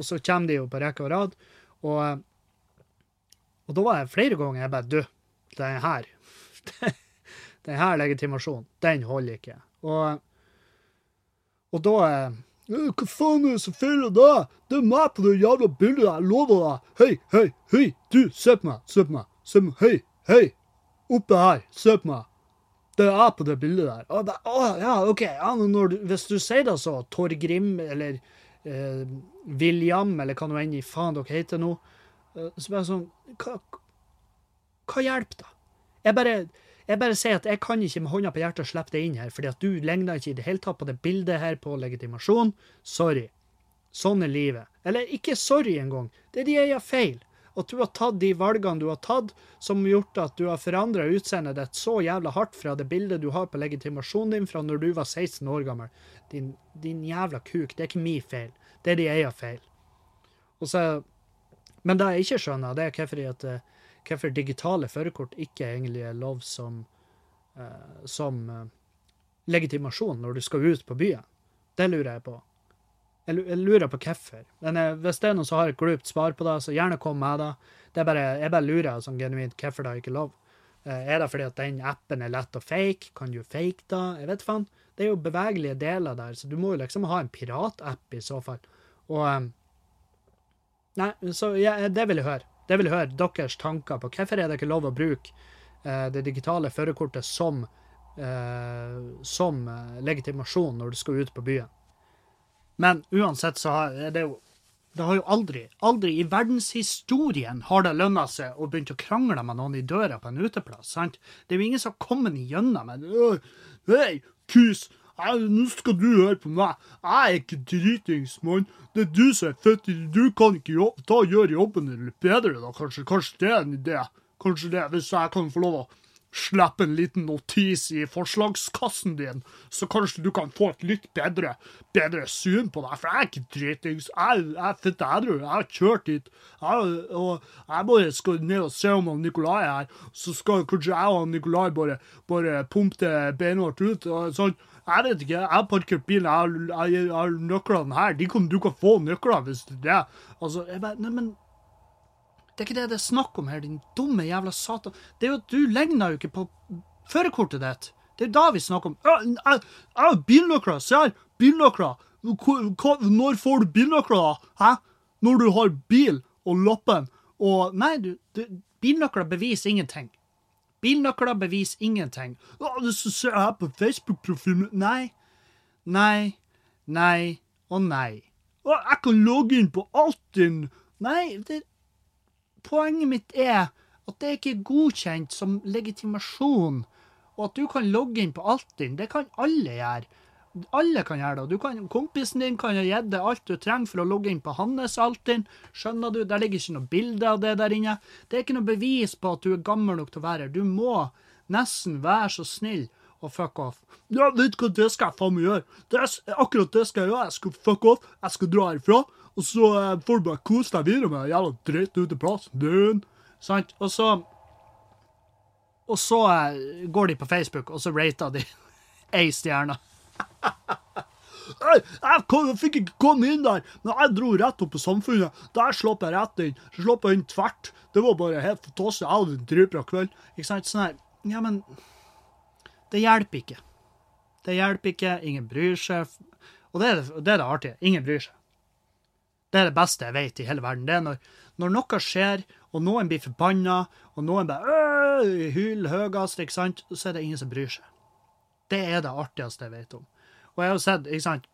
og så kommer de jo på rekke og rad, og, og da var jeg flere ganger jeg bare, du, det er her, [LAUGHS] den her legitimasjonen, den holder ikke. Og, og da eh, Hva faen er det som feiler deg? Det er meg på det jævla bildet der, jeg lover deg. Hei, hei, hei, du, se på meg, se på meg, se på meg, hei, hei, oppe her, se på meg. Det er jeg på det bildet der. Og jeg å, ja, OK, ja, når hvis du sier det så, Torgrim, eller eh, William, eller hva nå enn i faen dere heter nå, eh, så bare sånn, hva, hva hjelper da? Jeg bare, jeg bare sier at jeg kan ikke med hånda på hjertet slippe det inn her, fordi at du ligner ikke i det hele tatt på det bildet her på legitimasjon. Sorry. Sånn er livet. Eller ikke sorry engang. Det er de eier feil. At du har tatt de valgene du har tatt, som har gjort at du har forandra utseendet ditt så jævla hardt fra det bildet du har på legitimasjonen din fra når du var 16 år gammel. Din, din jævla kuk. Det er ikke min feil. Det er de eier feil. Og så, men det jeg ikke skjønner, det er hvorfor, at, eh, hvorfor digitale førerkort ikke egentlig er lov som, eh, som eh, legitimasjon når du skal ut på byen. Det lurer jeg på. Jeg lurer på hvorfor. Eh, hvis det er noen som har et glupt svar på det, så gjerne kom med det. det bare, jeg bare lurer sånn genuint hvorfor det ikke er lov. Eh, er det fordi at den appen er lett å fake? Kan du fake det? Jeg vet faen. Det er jo bevegelige deler der, så du må jo liksom ha en piratapp i så fall. Og Nei, så ja, det vil jeg høre. Det vil høre deres tanker på. Hvorfor er det ikke lov å bruke eh, det digitale førerkortet som, eh, som eh, legitimasjon når du skal ut på byen? Men uansett så har det jo det har jo aldri, aldri i verdenshistorien har det lønna seg å begynne å krangle med noen i døra på en uteplass. sant? Det er jo ingen som har kommet igjennom med «Åh, Hei, kus, Nå skal du høre på meg. Jeg er ikke dritings, mann. Det er du som er født Du kan ikke jobb, ta og gjøre jobben din litt bedre, da. Kanskje, kanskje det er en idé. Kanskje det, Hvis jeg kan få lov å slippe en liten notis i forslagskassen din, så kanskje du kan få et litt bedre, bedre syn på deg. For jeg er ikke dritings. Jeg, er født edru. Jeg har kjørt dit. Jeg, og jeg bare skal ned og se om han Nikolai er her. Så skal kanskje jeg og han Nikolai bare, bare pumpe det beinhardt ut. Og sånn. Jeg vet ikke. Jeg har parkert bilen. Jeg har, jeg, har nøklene her. De kan, du kan få nøklene hvis det er. Altså, jeg bare, nei, men det er ikke det det er snakk om her, din dumme jævla satan. Det er jo at du ligner jo ikke på førerkortet ditt. Det er da vi snakker om jeg har bilnøkler. Se her, bilnøkler. Når får du bilnøkler, da? Hæ? Når du har bil og lappen og Nei, du, du bilnøkler beviser ingenting. Bilnøkler beviser ingenting. Å, det som ser her på Facebook-profilen Nei. Nei. Nei og nei. Å, Jeg kan logge inn på Altinn. Nei, det poenget mitt er at det ikke er godkjent som legitimasjon, og at du kan logge inn på Altinn. Det kan alle gjøre. Alle kan gjøre det. Kan, kompisen din kan gi deg alt du trenger for å logge inn på hans Altinn. Skjønner du? Der ligger ikke noe bilde av det der inne. Det er ikke noe bevis på at du er gammel nok til å være her. Du må nesten være så snill og fuck off. Ja, vet du hva, det skal jeg faen meg gjøre. Det er akkurat det skal jeg gjøre. Jeg skal fuck off. Jeg skal dra herfra. Og så eh, får du bare kose deg videre med den jævla dritt ute i plassen din. Sant? Og så Og så eh, går de på Facebook, og så rater de [LAUGHS] ei stjerne. Jeg, fikk ikke komme inn der, men jeg dro rett opp på Samfunnet. Der slapp jeg rett inn. Så slapp jeg inn tvert. Det var bare helt fantastisk. Jeg hadde en dritbra kveld. Ikke sant? Sånn her. Ja, men det hjelper ikke. Det hjelper ikke. Ingen bryr seg. Og det er det, det er det artige. Ingen bryr seg. Det er det beste jeg vet i hele verden. Det er når, når noe skjer, og noen blir forbanna, og noen bare hyler høyest, ikke sant, så er det ingen som bryr seg. Det er det artigste jeg vet om. Og jeg har sett, ikke sant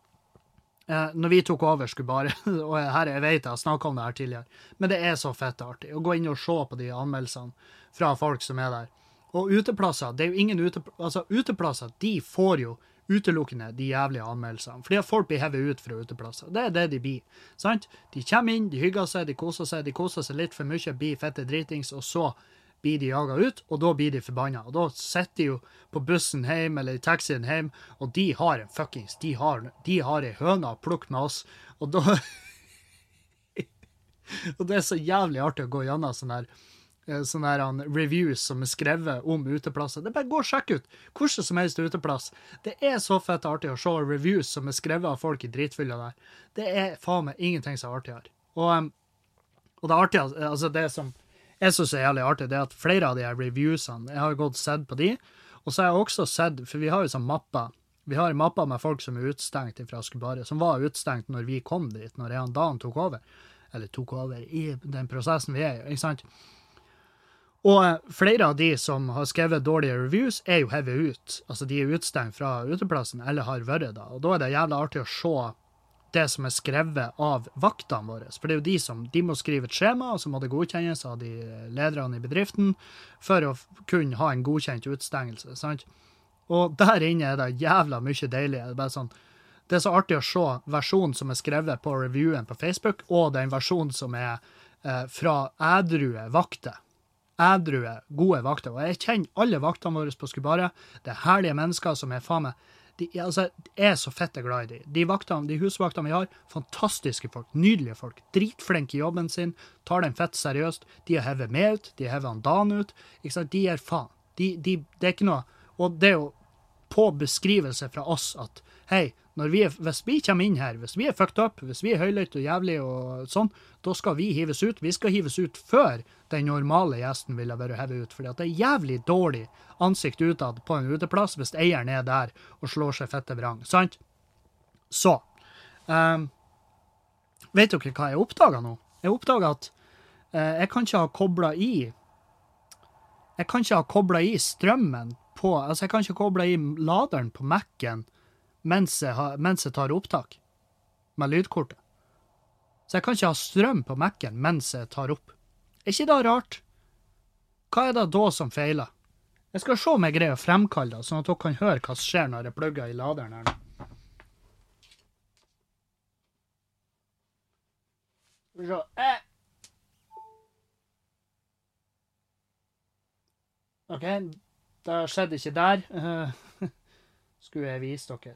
eh, Når vi tok over, skulle bare [LAUGHS] Og her, jeg vet jeg har snakka om det her tidligere, men det er så fett artig å gå inn og se på de anmeldelsene fra folk som er der. Og uteplasser, det er jo ingen ute, altså uteplasser, de får jo utelukkende de jævlige anmeldelsene. Fordi at folk blir hevet ut fra uteplasser. Det er det de blir. sant? De kommer inn, de hygger seg, de koser seg, de koser seg litt for mye, blir fette dritings, og så blir de jaga ut, og da blir de forbanna. Og da sitter de jo på bussen hjem eller i taxien hjem, og de har en fuckings De har, de har ei høne å plukke med oss, og da [LAUGHS] Og det er så jævlig artig å gå gjennom sånn her eh, sånne her reviews som er skrevet om uteplasser. Det er bare gå og sjekk ut hvordan som helst uteplass. Det er så fett artig å se reviews som er skrevet av folk i dritfylla der. Det er faen meg ingenting som er artigere. Og, og det artige, altså det som jeg syns er jævlig artig, det er at flere av de her reviewsene Jeg har gått og sett på de, og så har jeg også sett For vi har jo sånn mapper. Vi har mapper med folk som er utstengt fra Skubaret, som var utstengt når vi kom dit, når jeg og Dan tok over. Eller tok over i den prosessen vi er i, ikke sant? Og eh, flere av de som har skrevet dårlige reviews, er jo hevet ut. Altså, de er utstengt fra uteplassen, eller har vært da. Og da er det jævlig artig å se det som er skrevet av vaktene våre. For det er jo de som de må skrive et skjema, og så må det godkjennes av de lederne i bedriften for å kunne ha en godkjent utestengelse. sant? Og der inne er det jævla mye deilig. Det er bare sånn det er så artig å se versjonen som er skrevet på reviewen på Facebook, og den versjonen som er eh, fra ædrue vakter. Ædrue, gode vakter. Og jeg kjenner alle vaktene våre på Skubaret. Det er herlige mennesker som er faen meg de, altså, jeg er så fette glad i de. De, vaktene, de husvaktene vi har, fantastiske folk. Nydelige folk. Dritflinke i jobben sin. Tar den fett seriøst. De har hevet meg ut. De har hevet Dan ut. Ikke sant? De gir faen. De, de, det er ikke noe Og det er jo på beskrivelse fra oss at hei, når vi er, hvis vi kommer inn her, hvis vi er fucked up, hvis vi er høylytte og jævlige og sånn, da skal vi hives ut. Vi skal hives ut før den normale gjesten ville vært hevet ut. at det er jævlig dårlig ansikt utad på en uteplass hvis eieren er der og slår seg fette vrang. Sant? Så um, Vet dere hva jeg oppdaga nå? Jeg oppdaga at uh, jeg kan ikke ha kobla i Jeg kan ikke ha kobla i strømmen på Altså, jeg kan ikke koble i laderen på Mac-en mens, jeg har- mens jeg tar opptak med lydkortet. Så jeg kan ikke ha strøm på Mac-en mens jeg tar opp. Er ikke det rart? Hva er det da som feiler? Jeg skal se om jeg greier å fremkalle det, sånn at dere kan høre hva som skjer når jeg plugger i laderen her. nå. Eh. OK, det skjedde ikke der. Eh, [LAUGHS] Skulle jeg vise dere.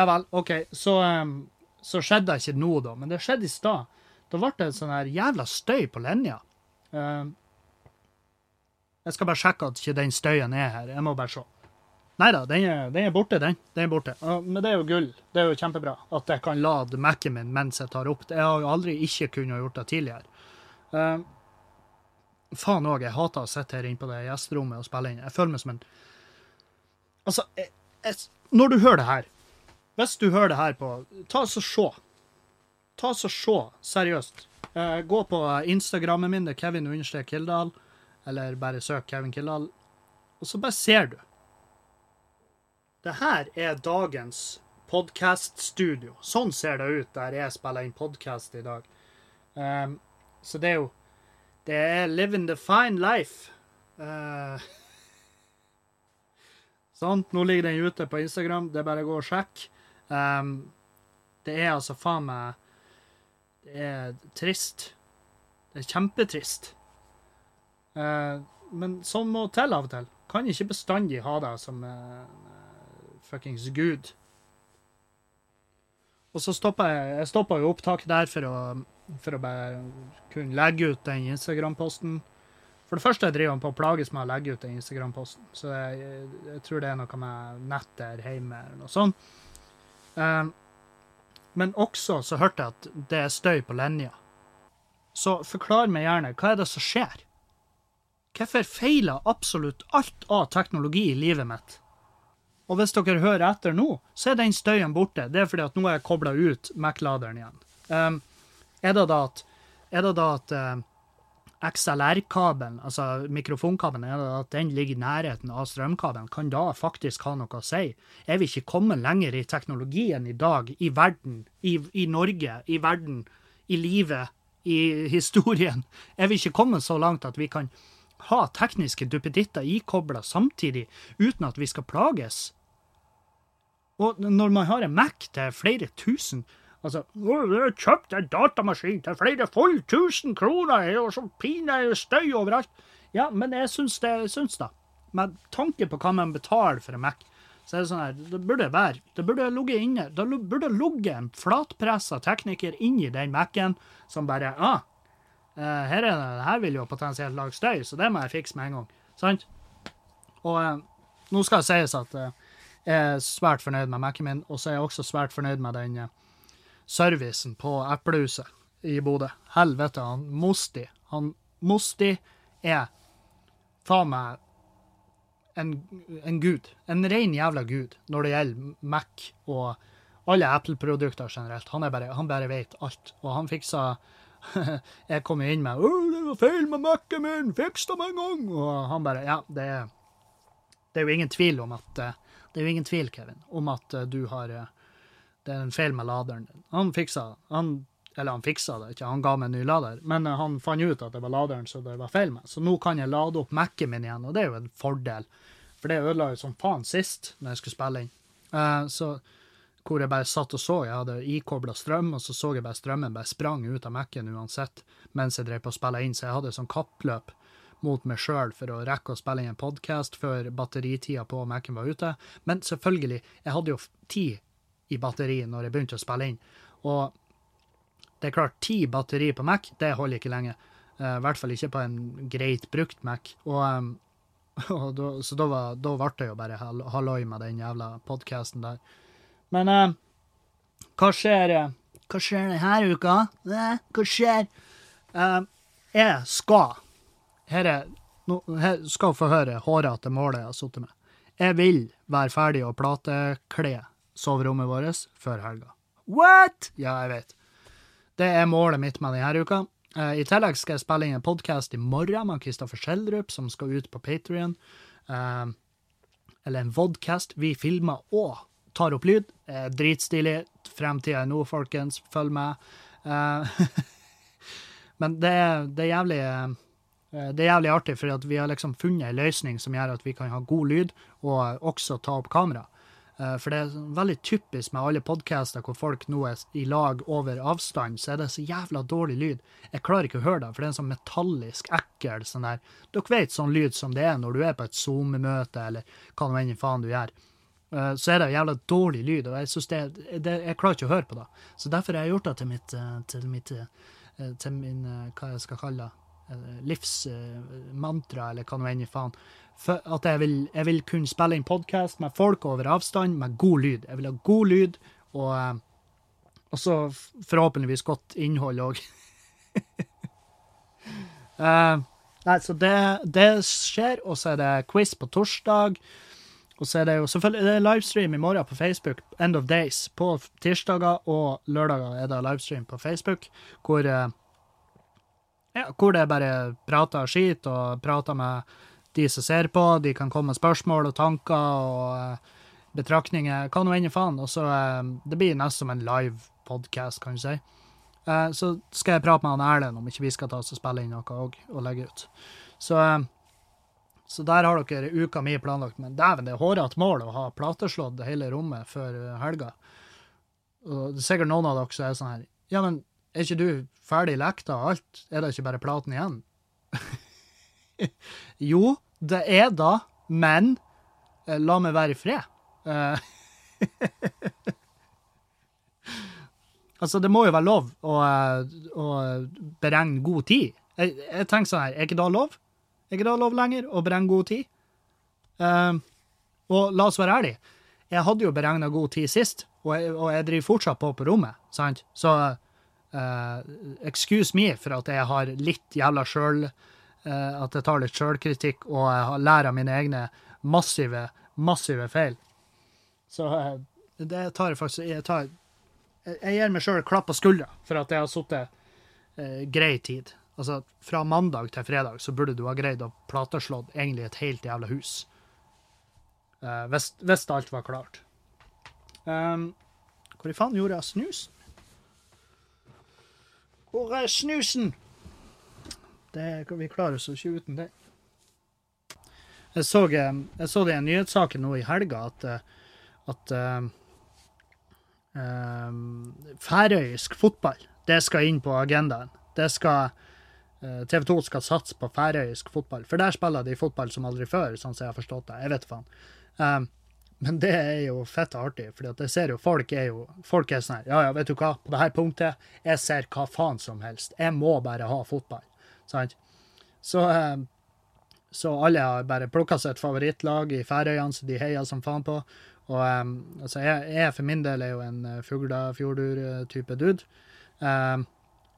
Ja vel, OK. Så, em, så skjedde det ikke nå, da. Men det skjedde i stad. Da ble det en sånn her jævla støy på linja. Em, jeg skal bare sjekke at ikke den støyen er her. Jeg må bare se. Nei da, den den er borte, den. Den er borte. Men det er jo gull. Det er jo kjempebra at jeg kan lade Mac-en min mens jeg tar opp. Jeg har jo aldri ikke kunnet gjort det tidligere. Uh, faen òg, jeg hater å sitte her inne på det gjesterommet og spille inn. Jeg føler meg som en Altså, jeg, jeg, når du hører det her Hvis du hører det her på Ta oss og se. Ta oss og se, seriøst. Uh, gå på Instagrammen min, det er Kevin understrek Kildahl, eller bare søk Kevin Kildahl, og så bare ser du. Det her er dagens podkaststudio. Sånn ser det ut der jeg spiller inn podkast i dag. Um, så det er jo Det er living the fine life. [LAUGHS] Uh, sånn. Nå ligger den ute på Instagram. Det er bare å gå og sjekke. Um, det er altså faen meg Det er trist. Det er kjempetrist. Uh, men sånn må til av og til. Kan ikke bestandig ha deg som uh, fuckings Gud. Og så stoppa jeg Jeg jo opptaket der for å, for å bare kunne legge ut den Instagram-posten. For det første driver han på å plages med å legge ut den Instagram-posten, så jeg, jeg, jeg tror det er noe med nettet her hjemme eller noe sånt. Um, men også så hørte jeg at det er støy på linja. Så forklar meg gjerne, hva er det som skjer? Hvorfor feiler absolutt alt av teknologi i livet mitt? Og hvis dere hører etter nå, så er den støyen borte. Det er fordi at nå er jeg kobla ut Mac-laderen igjen. Um, er det da at, det da at uh, XLR-kabelen, altså mikrofonkabelen, at den ligger i nærheten av strømkabelen, kan da faktisk ha noe å si? Er vi ikke kommet lenger i teknologien i dag, i verden, i, i Norge, i verden, i livet, i historien? Er vi ikke kommet så langt at vi kan ha tekniske duppeditter ikobla samtidig, uten at vi skal plages? Og når man har en Mac til flere tusen Altså, «Å, jeg har kjøpt en datamaskin til flere full tusen kroner, og så pinlig støy overalt. Ja, men jeg syns det, jeg syns da. Med tanke på hva man betaler for en Mac, så er det sånn her, det burde være, det burde ligget inne, det burde ligget en flatpressa tekniker inni den Mac-en som bare ah, eh, her, er det, her vil jo potensielt lage støy, så det må jeg fikse med en gang. Sant? Og eh, nå skal det sies at eh, jeg er svært fornøyd med Mac-en min, og så er jeg også svært fornøyd med den servicen på Eplehuset i Bodø. Helvete, han Mosti. Han Mosti er faen meg en, en gud. En ren jævla gud når det gjelder Mac og alle Apple-produkter generelt. Han, bare, han bare vet alt. Og han fiksa [LAUGHS] Jeg kom inn med 'Å, det var feil med Mac-en min! Fiks det med en gang!' Og han bare Ja, det er, det er jo ingen tvil om at eh, Det er jo ingen tvil, Kevin, om at eh, du har eh, Det er en feil med laderen din. Han fiksa han, Eller han fiksa det ikke, han ga meg en ny lader, men eh, han fant ut at det var laderen som det var feil med. Så nå kan jeg lade opp Mac-en min igjen, og det er jo en fordel. For det ødela jo som faen sist når jeg skulle spille inn. Uh, så hvor jeg bare satt og så. Jeg hadde ikobla strøm, og så så jeg bare strømmen bare sprang ut av Mac-en uansett mens jeg drev på å spille inn. Så jeg hadde sånn kappløp mot meg sjøl for å rekke å spille inn en podkast før batteritida på Mac-en var ute. Men selvfølgelig, jeg hadde jo tid i batteri når jeg begynte å spille inn. Og det er klart, ti batteri på Mac, det holder ikke lenge. Eh, I hvert fall ikke på en greit brukt Mac. Og, [LAUGHS] og da, så da, var, ble det jo bare hall- halloi med den jævla podkasten der. Men eh, hva skjer eh, Hva skjer denne uka? Hva skjer? Eh, jeg skal Her er no, her skal få høre hårete målet jeg har sittet med. Jeg vil være ferdig å platekle soverommet vårt før helga. What?! Ja, jeg vet. Det er målet mitt med denne uka. Eh, I tillegg skal jeg spille inn en podkast i morgen med Kristoffer Schjelderup, som skal ut på Patrion. eller en vodcast. Vi filmer og tar opp lyd. Eh, dritstilig. Fremtida er nå, folkens. Følg med. Eh, [LAUGHS] men det det er jævlig eh, det er jævlig artig, for vi har liksom funnet en løsning som gjør at vi kan ha god lyd, og også ta opp kamera. Eh, For det er sånn veldig typisk med alle podcaster hvor folk nå er i lag over avstand, så er det så jævla dårlig lyd. Jeg klarer ikke å høre det, for det er en sånn metallisk, ekkel sånn der Dere vet sånn lyd som det er når du er på et Zoom-møte, eller hva nå enn faen du gjør. Eh, Så er det jævla dårlig lyd, og jeg det, det, jeg klarer ikke å høre på det. Så derfor har jeg gjort det til mitt, eh, til mitt til min, hva jeg skal kalle det, livsmantra, eller hva nå enn faen. At jeg vil, jeg vil kunne spille inn podkast med folk over avstand med god lyd. Jeg vil ha god lyd, og, eh, og så forhåpentligvis godt innhold òg. [LAUGHS] nei, så det, det skjer, og så er det quiz på torsdag. Og så er det jo selvfølgelig det er livestream i morgen på Facebook, End of Days. På tirsdager og lørdager er det livestream på Facebook, hvor eh, ja, hvor det bare prater skit og prater med de som ser på. De kan komme med spørsmål og tanker og eh, betraktninger, hva nå enn i faen. Og så eh, Det blir nesten som en live podcast, kan du si. Eh, så skal jeg prate med han Erlend om ikke vi skal ta oss og spille inn noe og, og legge ut. Så, så der har dere uka mi planlagt. Men dæven, det er hårete mål å ha plateslått hele rommet før helga. Og det er sikkert noen av dere som er sånn her Ja, men er ikke du ferdig lekta og alt? Er det ikke bare platen igjen? [LAUGHS] [LAUGHS] jo, det er da, men eh, la meg være i fred. Eh, [LAUGHS] altså, det må jo være lov å, eh, å beregne god tid. Jeg, jeg tenker sånn her, er ikke da lov? Er ikke da lov lenger å beregne god tid? Eh, og la oss være ærlige, jeg hadde jo beregna god tid sist, og jeg, og jeg driver fortsatt på på rommet, sant? Så eh, excuse me for at jeg har litt jævla sjøl At jeg tar litt sjølkritikk og jeg lærer av mine egne massive, massive feil. Så eh, det tar jeg faktisk Jeg, tar, jeg gir meg sjøl klapp på skuldra for at jeg har sittet eh, grei tid. Altså, fra mandag til fredag så burde du ha greid å plateslå egentlig et helt jævla hus. Eh, hvis, hvis alt var klart. Um, hvor i faen gjorde jeg av snusen? Hvor er snusen? Det, vi klarer oss ikke uten det. Jeg så, jeg så det i en nyhetssak nå i helga at, at um, færøysk fotball, det skal inn på agendaen. Det skal eh, TV 2 skal satse på færøysk fotball, for der spiller de fotball som aldri før, sånn som jeg har forstått det. Jeg vet faen. Um, men det er jo fett artig, for jeg ser jo folk er jo folk er sånn her Ja, ja, vet du hva, på det her punktet, jeg ser hva faen som helst. Jeg må bare ha fotball. Sant? Så, eh, så alle har bare plukka et favorittlag i Færøyene som de heier som faen på. Og eh, altså, jeg, jeg for min del er jo en uh, Fuglafjordur-type dude. Eh,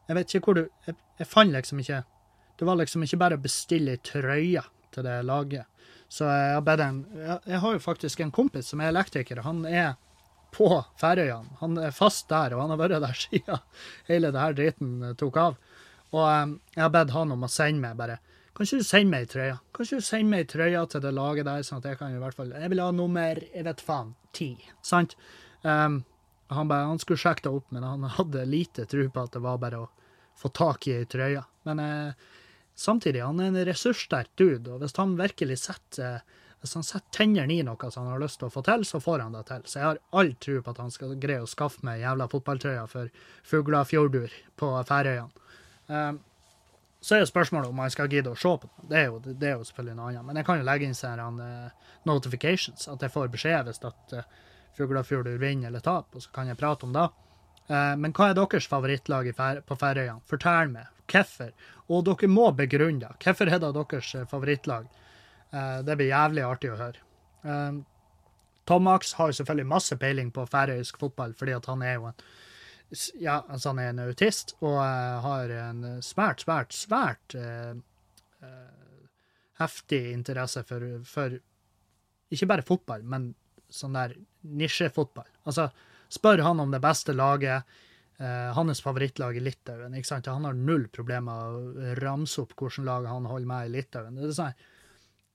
jeg vet ikke hvor du jeg, jeg fant liksom ikke Det var liksom ikke bare å bestille ei trøye til det laget. Så jeg har bedt en jeg, jeg har jo faktisk en kompis som er elektriker. Han er på Færøyene. Han er fast der, og han har vært der [LAUGHS] siden hele det her driten eh, tok av. Og um, jeg har bedt han om å sende meg bare Kan ikke du sende meg ei trøye? Kan ikke du sende meg ei trøye til det laget der, sånn at jeg kan i hvert fall Jeg vil ha nummer jeg vet faen ti. Sant? Um, han, bare, han skulle sjekke det opp, men han hadde lite tro på at det var bare å få tak i ei trøye. Men eh, samtidig, han er en ressurssterk dude, og hvis han virkelig setter hvis han setter tennene i noe som han har lyst til å få til, så får han det til. Så jeg har all tro på at han skal greie å skaffe meg jævla fotballtrøya for Fuglafjordur på Færøyene. Um, så er jo spørsmålet om man skal gidde å se på det. Det er jo, det er jo selvfølgelig noe annet. Men jeg kan jo legge inn sånne uh, notifications, at jeg får beskjed hvis at uh, Fuglafjordur vinner eller taper, og så kan jeg prate om det. Uh, men hva er deres favorittlag på Færøyene? Fortell meg. Hvorfor? Og dere må begrunne det. Hvorfor er det deres eh, favorittlag? Uh, det blir jævlig artig å høre. Um, Tom Max har jo selvfølgelig masse peiling på færøysk fotball, fordi at han er jo en ja, altså han er en autist og uh, har en svært, svært, svært uh, uh, heftig interesse for, for ikke bare fotball, men sånn der nisjefotball. Altså, spør han om det beste laget, hans favorittlag i Litauen. ikke sant? Han har null problemer å ramse opp hvilket lag han holder med i Litauen. Det er sånn,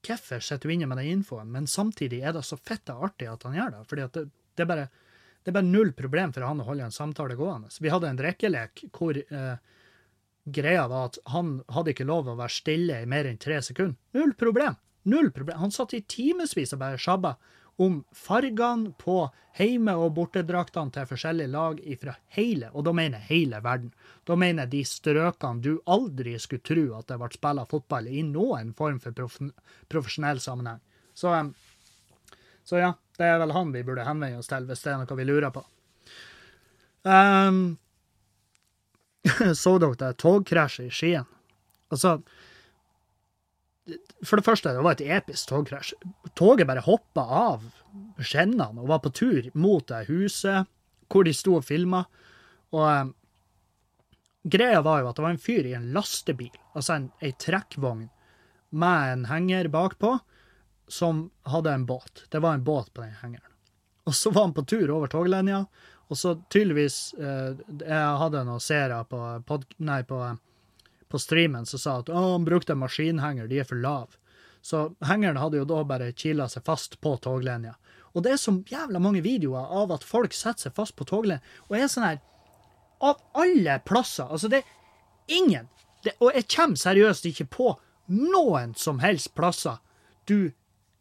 Hvorfor sitter du inne med den infoen? Men samtidig er det så fitte artig at han gjør det. fordi at det, det er bare Det bare null problem for han å holde en samtale gående. Så vi hadde en drikkelek hvor eh, greia var at han hadde ikke lov å være stille i mer enn tre sekunder. Null problem. Null problem. Han satt i timevis og bare sjabba om fargene på heime- og bortedraktene til forskjellige lag fra hele, og da mener jeg hele verden. Da mener jeg de strøkene du aldri skulle tro at det ble spilt fotball i noen form for prof profesjonell sammenheng. Så, så, ja, det er vel han vi burde henvende oss til hvis det er noe vi lurer på. Um, [LAUGHS] så dere det togkrasjet i Skien? Altså, for det første, det var et episk togkrasj. Toget bare hoppa av skinnene og var på tur mot det huset hvor de sto og filma. Og um, greia var jo at det var en fyr i en lastebil, altså en, ei trekkvogn, med en henger bakpå, som hadde en båt. Det var en båt på den hengeren. Og så var han på tur over toglinja, og så tydeligvis eh, Jeg hadde noen seere på, pod, nei, på på streamen som sa at å, han brukte en maskinhenger, de er for lave. Så hengeren hadde jo da bare kila seg fast på toglinja. Og det er så jævla mange videoer av at folk setter seg fast på toglinja, og er sånn her Av alle plasser. Altså, det er ingen det, Og jeg kommer seriøst ikke på noen som helst plasser du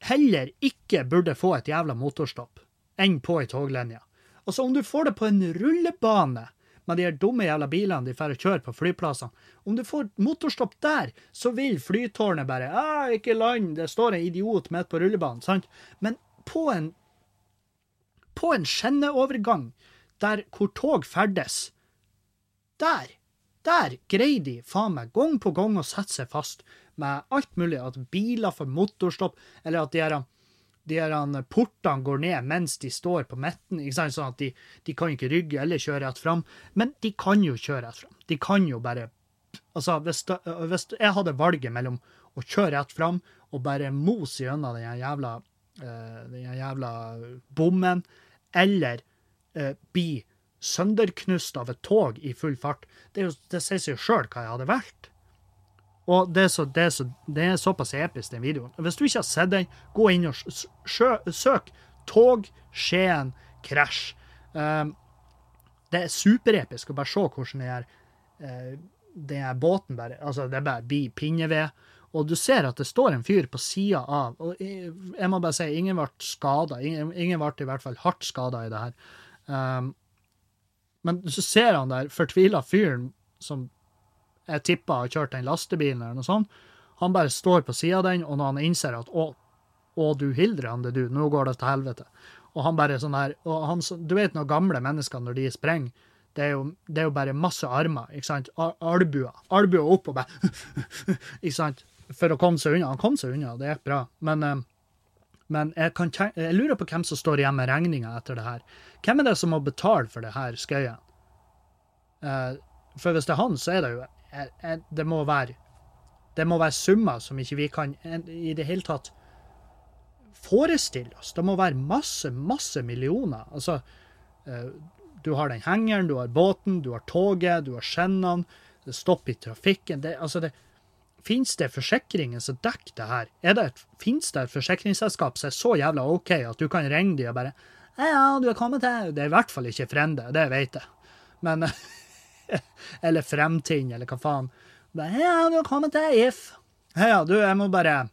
heller ikke burde få et jævla motorstopp enn på ei toglinje. Altså, om du får det på en rullebane med de her dumme jævla bilene de får kjøre på flyplassene. Om du får motorstopp der, så vil flytårnet bare ah, 'Ikke land, det står en idiot midt på rullebanen.' sant? Men på en på en skinneovergang der hvor tog ferdes, der der greier de faen meg gang på gang å sette seg fast med alt mulig. At biler får motorstopp, eller at de her de her portene går ned mens de står på midten. Sånn at de, de, kan ikke rygge eller kjøre rett fram. Men de kan jo kjøre rett fram. De kan jo bare Altså, hvis, hvis jeg hadde valget mellom å kjøre rett fram og bare mose gjennom den jævla, uh, den jævla bommen, eller eh, bli sønderknust av et tog i full fart, det, jo, det sier seg jo sjøl hva jeg hadde valgt. Og det er, så, det, er så, det er, såpass episk, den videoen. Hvis du ikke har sett den, gå inn og søk 'Tog Skien krasj'. Um, det er superepisk å bare se hvordan den her, uh, den her båten bare Altså, det bare blir pinneved. Og du ser at det står en fyr på sida av og Jeg må bare si, ingen ble skada. Ingen, ingen, ble i hvert fall hardt skada i det her. Um, men så ser han der fortvila fyren som jeg tipper har kjørt den lastebilen eller noe sånt. Han bare står på sida av den, og når han innser at å, å du Hildre, det du, nå går det til helvete. Og han bare sånn her og han, Du vet når gamle mennesker, når de sprenger, det er, jo, det er jo bare masse armer, ikke sant? Albuer. Albuer opp og bare [LAUGHS] Ikke sant? For å komme seg unna. Han kom seg unna, det gikk bra. Men, eh, men jeg, kan, jeg, lurer på hvem som står igjen med regninga etter det her. Hvem er det som må betale for det her skøyen? Eh, for hvis det er han, så er det jo det må være det må være summer som ikke vi kan i det hele tatt forestille oss. Det må være masse, masse millioner. Altså, eh, du har den hengeren, du har båten, du har toget, du har skinnene, det stopper i trafikken. Det, altså det, Fins det forsikringer som dekker det her? Er det et, Fins det et forsikringsselskap som er så jævla OK at du kan ringe dem og bare Ja, du er kommet til Det er i hvert fall ikke Frende, det vet jeg. Men [LAUGHS] [LAUGHS] eller Fremtind, eller hva faen. Ja, du har kommet til If. Ja, du, jeg må bare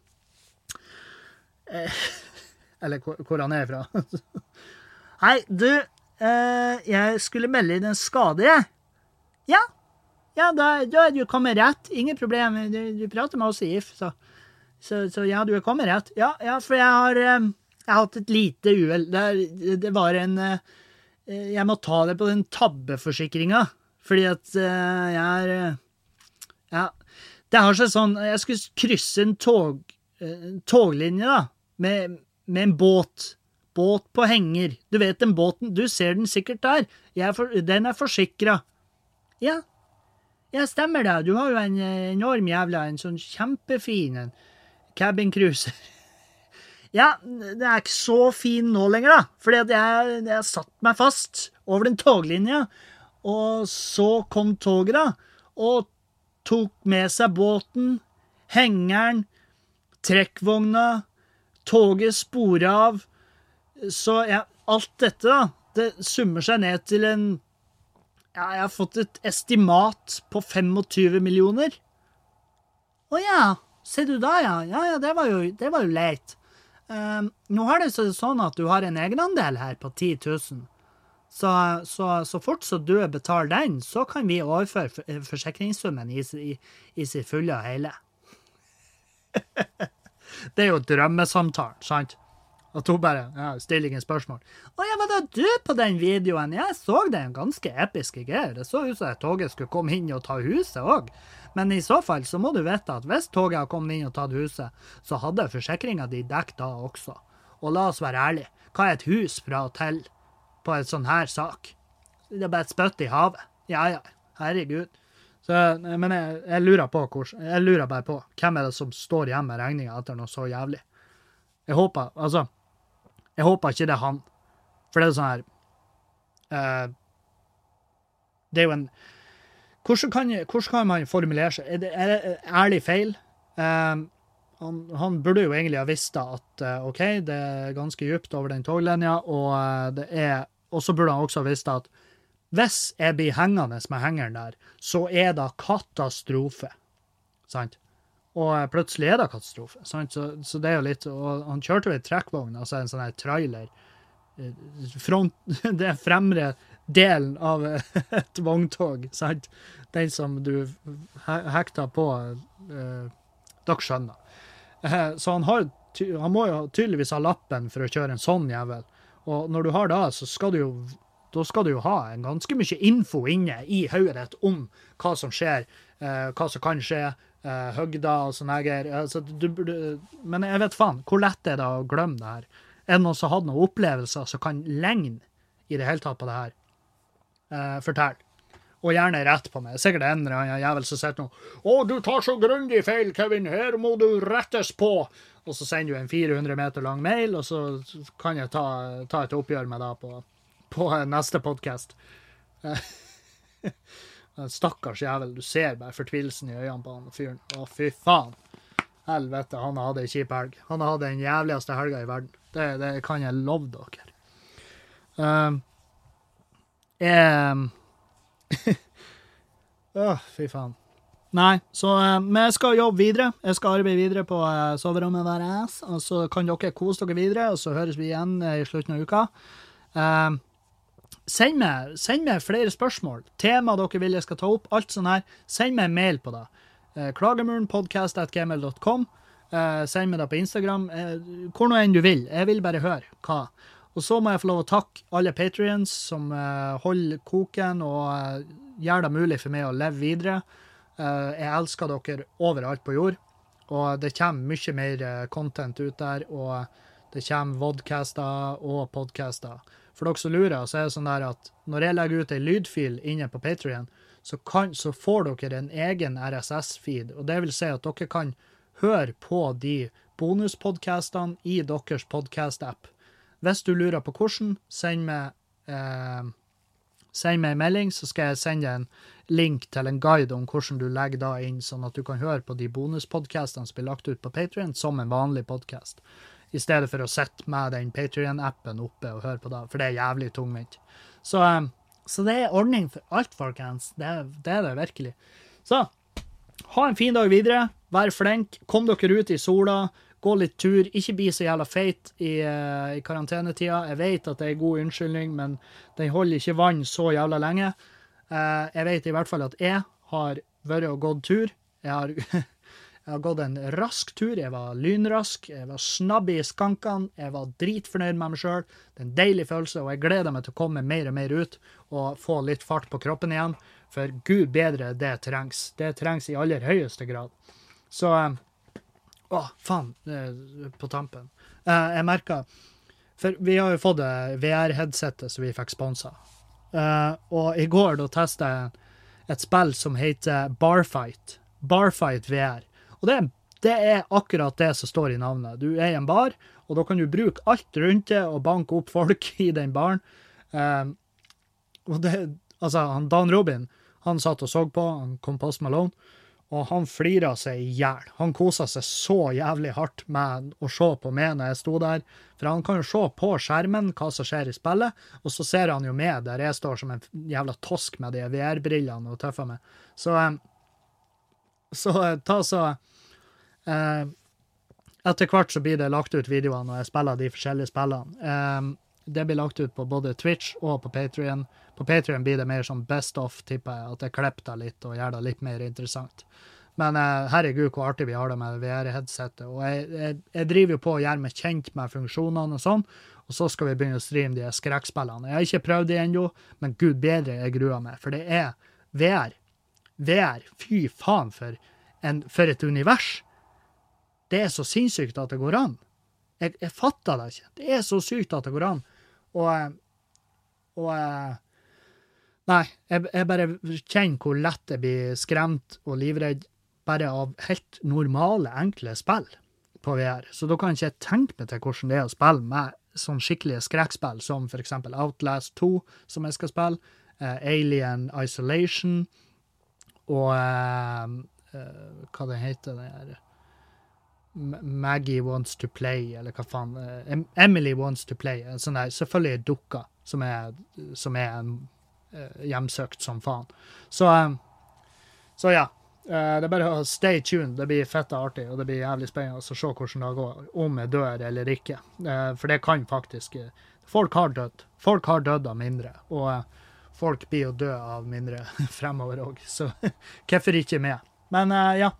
eh, [LAUGHS] Eller hvor, hvor han er fra. [LAUGHS] Hei, du, eh, jeg skulle melde inn en skade, jeg. Ja. Ja, da, da er du kommet rett. Ingen problem. Du, du prater med oss i If, så, så, så, ja, du er kommet rett. Ja, ja for jeg har, eh, jeg har hatt et lite uhell. Det, det, var en Jeg må ta det på den tabbeforsikringa. Fordi at uh, jeg er uh, Ja. Det har seg sånn Jeg skulle krysse en tog, uh, toglinje, da, med, med, en båt. Båt på henger. Du vet den båten, du ser den sikkert der. For, den er forsikra. Ja. Ja, stemmer det. Du har jo en enorm jævla, en sånn kjempefin en Cabin cruiser. [LAUGHS] Ja, det er ikke så fin nå lenger, da. Fordi at jeg, jeg satt meg fast over den toglinja. Og så kom toget, da, og tok med seg båten, hengeren, trekkvogna. Toget spora av. Så ja, alt dette, da, det summer seg ned til en Ja, jeg har fått et estimat på 25 millioner. Å ja, ser du da, ja. Ja, ja, det var jo, det var jo leit. Um, nå har det seg sånn at du har en egenandel her på 10 000. Så, så, så fort så du betaler den, så kan vi overføre forsikringssummen i, i, i sin fulle og hele. [LAUGHS] det er jo drømmesamtalen, sant? At hun bare ja, stiller ingen spørsmål. 'Å ja, var det du på den videoen?' Jeg så den ganske episke greier. Det så ut som at toget skulle komme inn og ta huset òg. Men i så fall så må du vite at hvis toget har kommet inn og tatt huset, så hadde forsikringa di dekket da også. Og la oss være ærlige, hva er et hus fra og til på en sånn her sak? Det er bare et spytt i havet. Ja ja, herregud. Så, men jeg, jeg, lurer på hvor, jeg lurer bare på hvem er det som står igjen med regninga etter noe så jævlig. Jeg håper Altså, jeg håper ikke det er han. For det er sånn her uh, Det er jo en hvordan kan, hvordan kan, man formulere seg? Er det, er det ærlig feil? Uh, han, han, burde jo egentlig ha visst at uh, OK, det er ganske dypt over den toglinja, og det er Og så burde han også visst at hvis jeg blir hengende med hengeren der, så er det katastrofe. Sant? Og plutselig er det katastrofe. Sant? Så, så, det er jo litt Og han kjørte jo ei trekkvogn, altså en sånn her trailer. Eh, front, [LAUGHS] det fremre delen av [LAUGHS] et vogntog, sant? Den som du hekter på eh, Dere skjønner. Eh, så han, har, han må jo tydeligvis ha lappen for å kjøre en sånn jævel. Og når du har det, så skal du jo da skal du jo ha en ganske mye info inne i hodet ditt om hva som skjer, eh, hva som kan skje, eh, høgder og sånne greier. Altså, men jeg vet faen, hvor lett er det å glemme det her? Er det noen som har hatt noen opplevelser som kan legne i det hele tatt på det her? Eh, fortell. Og gjerne rett på meg. Sikkert en eller annen jævel som sitter nå 'Å, du tar så grundig feil, Kevin. Her må du rettes på.' Og så sender du en 400 meter lang mail, og så kan jeg ta, ta et oppgjør med det på på neste podkast. [LAUGHS] Stakkars jævel. Du ser bare fortvilelsen i øynene på han fyren. Å, fy faen. Helvete, han har hatt ei kjip helg. Han har hatt den jævligste helga i verden. Det, det, kan jeg love dere. Um, jeg [LAUGHS] Å, fy faen. Nei, så vi skal jobbe videre. Jeg skal arbeide videre på uh, soverommet deres. Og så kan dere kose dere videre, og så høres vi igjen i slutten av uka. Uh, Send meg, send meg, flere spørsmål, tema dere vil jeg skal ta opp, alt sånn her. Send meg en mail på det. Uh, Klagemurenpodkast.gmil.com. Uh, send meg det på Instagram. Eh, hvor nå enn du vil. Jeg vil bare høre hva. Og så må jeg få lov å takke alle patrions som uh, holder koken og uh, gjør det mulig for meg å leve videre. Uh, jeg elsker dere overalt på jord, og det kommer mye mer content ut der. Og det kommer vodcaster og podcaster. For dere som lurer, så er det sånn der at når jeg legger ut ei lydfil inne på Patrion, så, så, får dere en egen RSS-feed. og Det vil si at dere kan høre på de bonuspodkastene i deres podkast-app. Hvis du lurer på hvordan, send meg, eh, send meg en melding, så skal jeg sende en link til en guide om hvordan du legger da inn, sånn at du kan høre på de bonuspodkastene som blir lagt ut på Patrion, som en vanlig podkast i stedet for å sitte med den Patrion-appen oppe og høre på det, for det er jævlig tungvint. Så, um, så det er ordning for alt, folkens. Det, det, er det virkelig. Så ha en fin dag videre. Vær flink. Kom dere ut i sola. Gå litt tur. Ikke bli så jævla feit i, uh, i karantenetida. Jeg vet at det er en god unnskyldning, men den holder ikke vann så jævla lenge. Uh, jeg vet i hvert fall at jeg har vært og gått tur. Jeg har [LAUGHS] Jeg har gått en rask tur. Jeg var lynrask, jeg var snabb i skankene, jeg var dritfornøyd med meg sjøl. Det er en deilig følelse, og jeg gleder meg til å komme mer og mer ut og få litt fart på kroppen igjen. For gud bedre, det trengs. Det trengs i aller høyeste grad. Så eh, Å, faen, på tampen. Eh, jeg merka For vi har jo fått VR-headsetet som vi fikk sponsa. Eh, og i går da testa jeg et spill som heter Barfight. Barfight VR. Og det, det, er akkurat det som står i navnet. Du er i en bar, og da kan du bruke alt rundt det og banke opp folk [LAUGHS] i den baren. Um, og det, altså, han Dan Robin han satt og så på, han kom på Post Malone, Og han flira seg i hjel. Han kosa seg så jævlig hardt med å se på meg når jeg sto der. For han kan jo se på skjermen hva som skjer i spillet, og så ser han jo meg der jeg står som en jævla tosk med de VR-brillene og tøffer meg. Så, eh, så eh, ta så eh, Etter hvert så blir det lagt ut videoer når jeg spiller de forskjellige spillene. Eh, det blir lagt ut på både Twitch og på Patrion. På Patrion blir det mer sånn best of, tipper jeg, at jeg klipper det litt og gjør det litt mer interessant. Men eh, herregud, hvor artig vi har det med VR-headsetet. Og jeg, jeg, jeg, driver jo på å gjøre meg kjent med funksjonene og sånn, og så skal vi begynne å streame de skrekkspillene. Jeg har ikke prøvd det ennå, men gud bedre, jeg gruer meg. For det er VR. VR, fy faen for, en, for et univers. Det er så sinnssykt at det går an. Jeg, jeg fatter det ikke. Det er så sykt at det går an. Og, og Nei, jeg, jeg bare kjenner hvor lett jeg blir skremt og livredd bare av helt normale, enkle spill på VR. Så da kan ikke jeg tenke meg til hvordan det er å spille med sånn skikkelige skrekkspill som eksempel Outlast 2, som jeg skal spille, uh, Alien Isolation og uh, uh, hva det heter det her Maggie Wants to Play, eller hva faen. Uh, Emily Wants to Play. En sånn der, selvfølgelig dukka, som er, som er en, uh, hjemsøkt som faen. Så, um, så ja. Det er bare å stay tuned. Det blir fett artig, og det blir jævlig spennende å se hvordan det går. Om jeg dør eller ikke. for det kan faktisk Folk har dødd. Folk har dødd av mindre. Og folk blir jo døde av mindre [LAUGHS] fremover òg, så [LAUGHS] hvorfor ikke med? Men ja,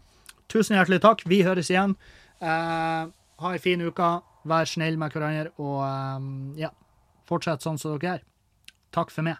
tusen hjertelig takk. Vi høres igjen. Uh, ha ei en fin uke. Vær snill med hverandre, og um, ja, fortsett sånn som dere er. Takk for meg.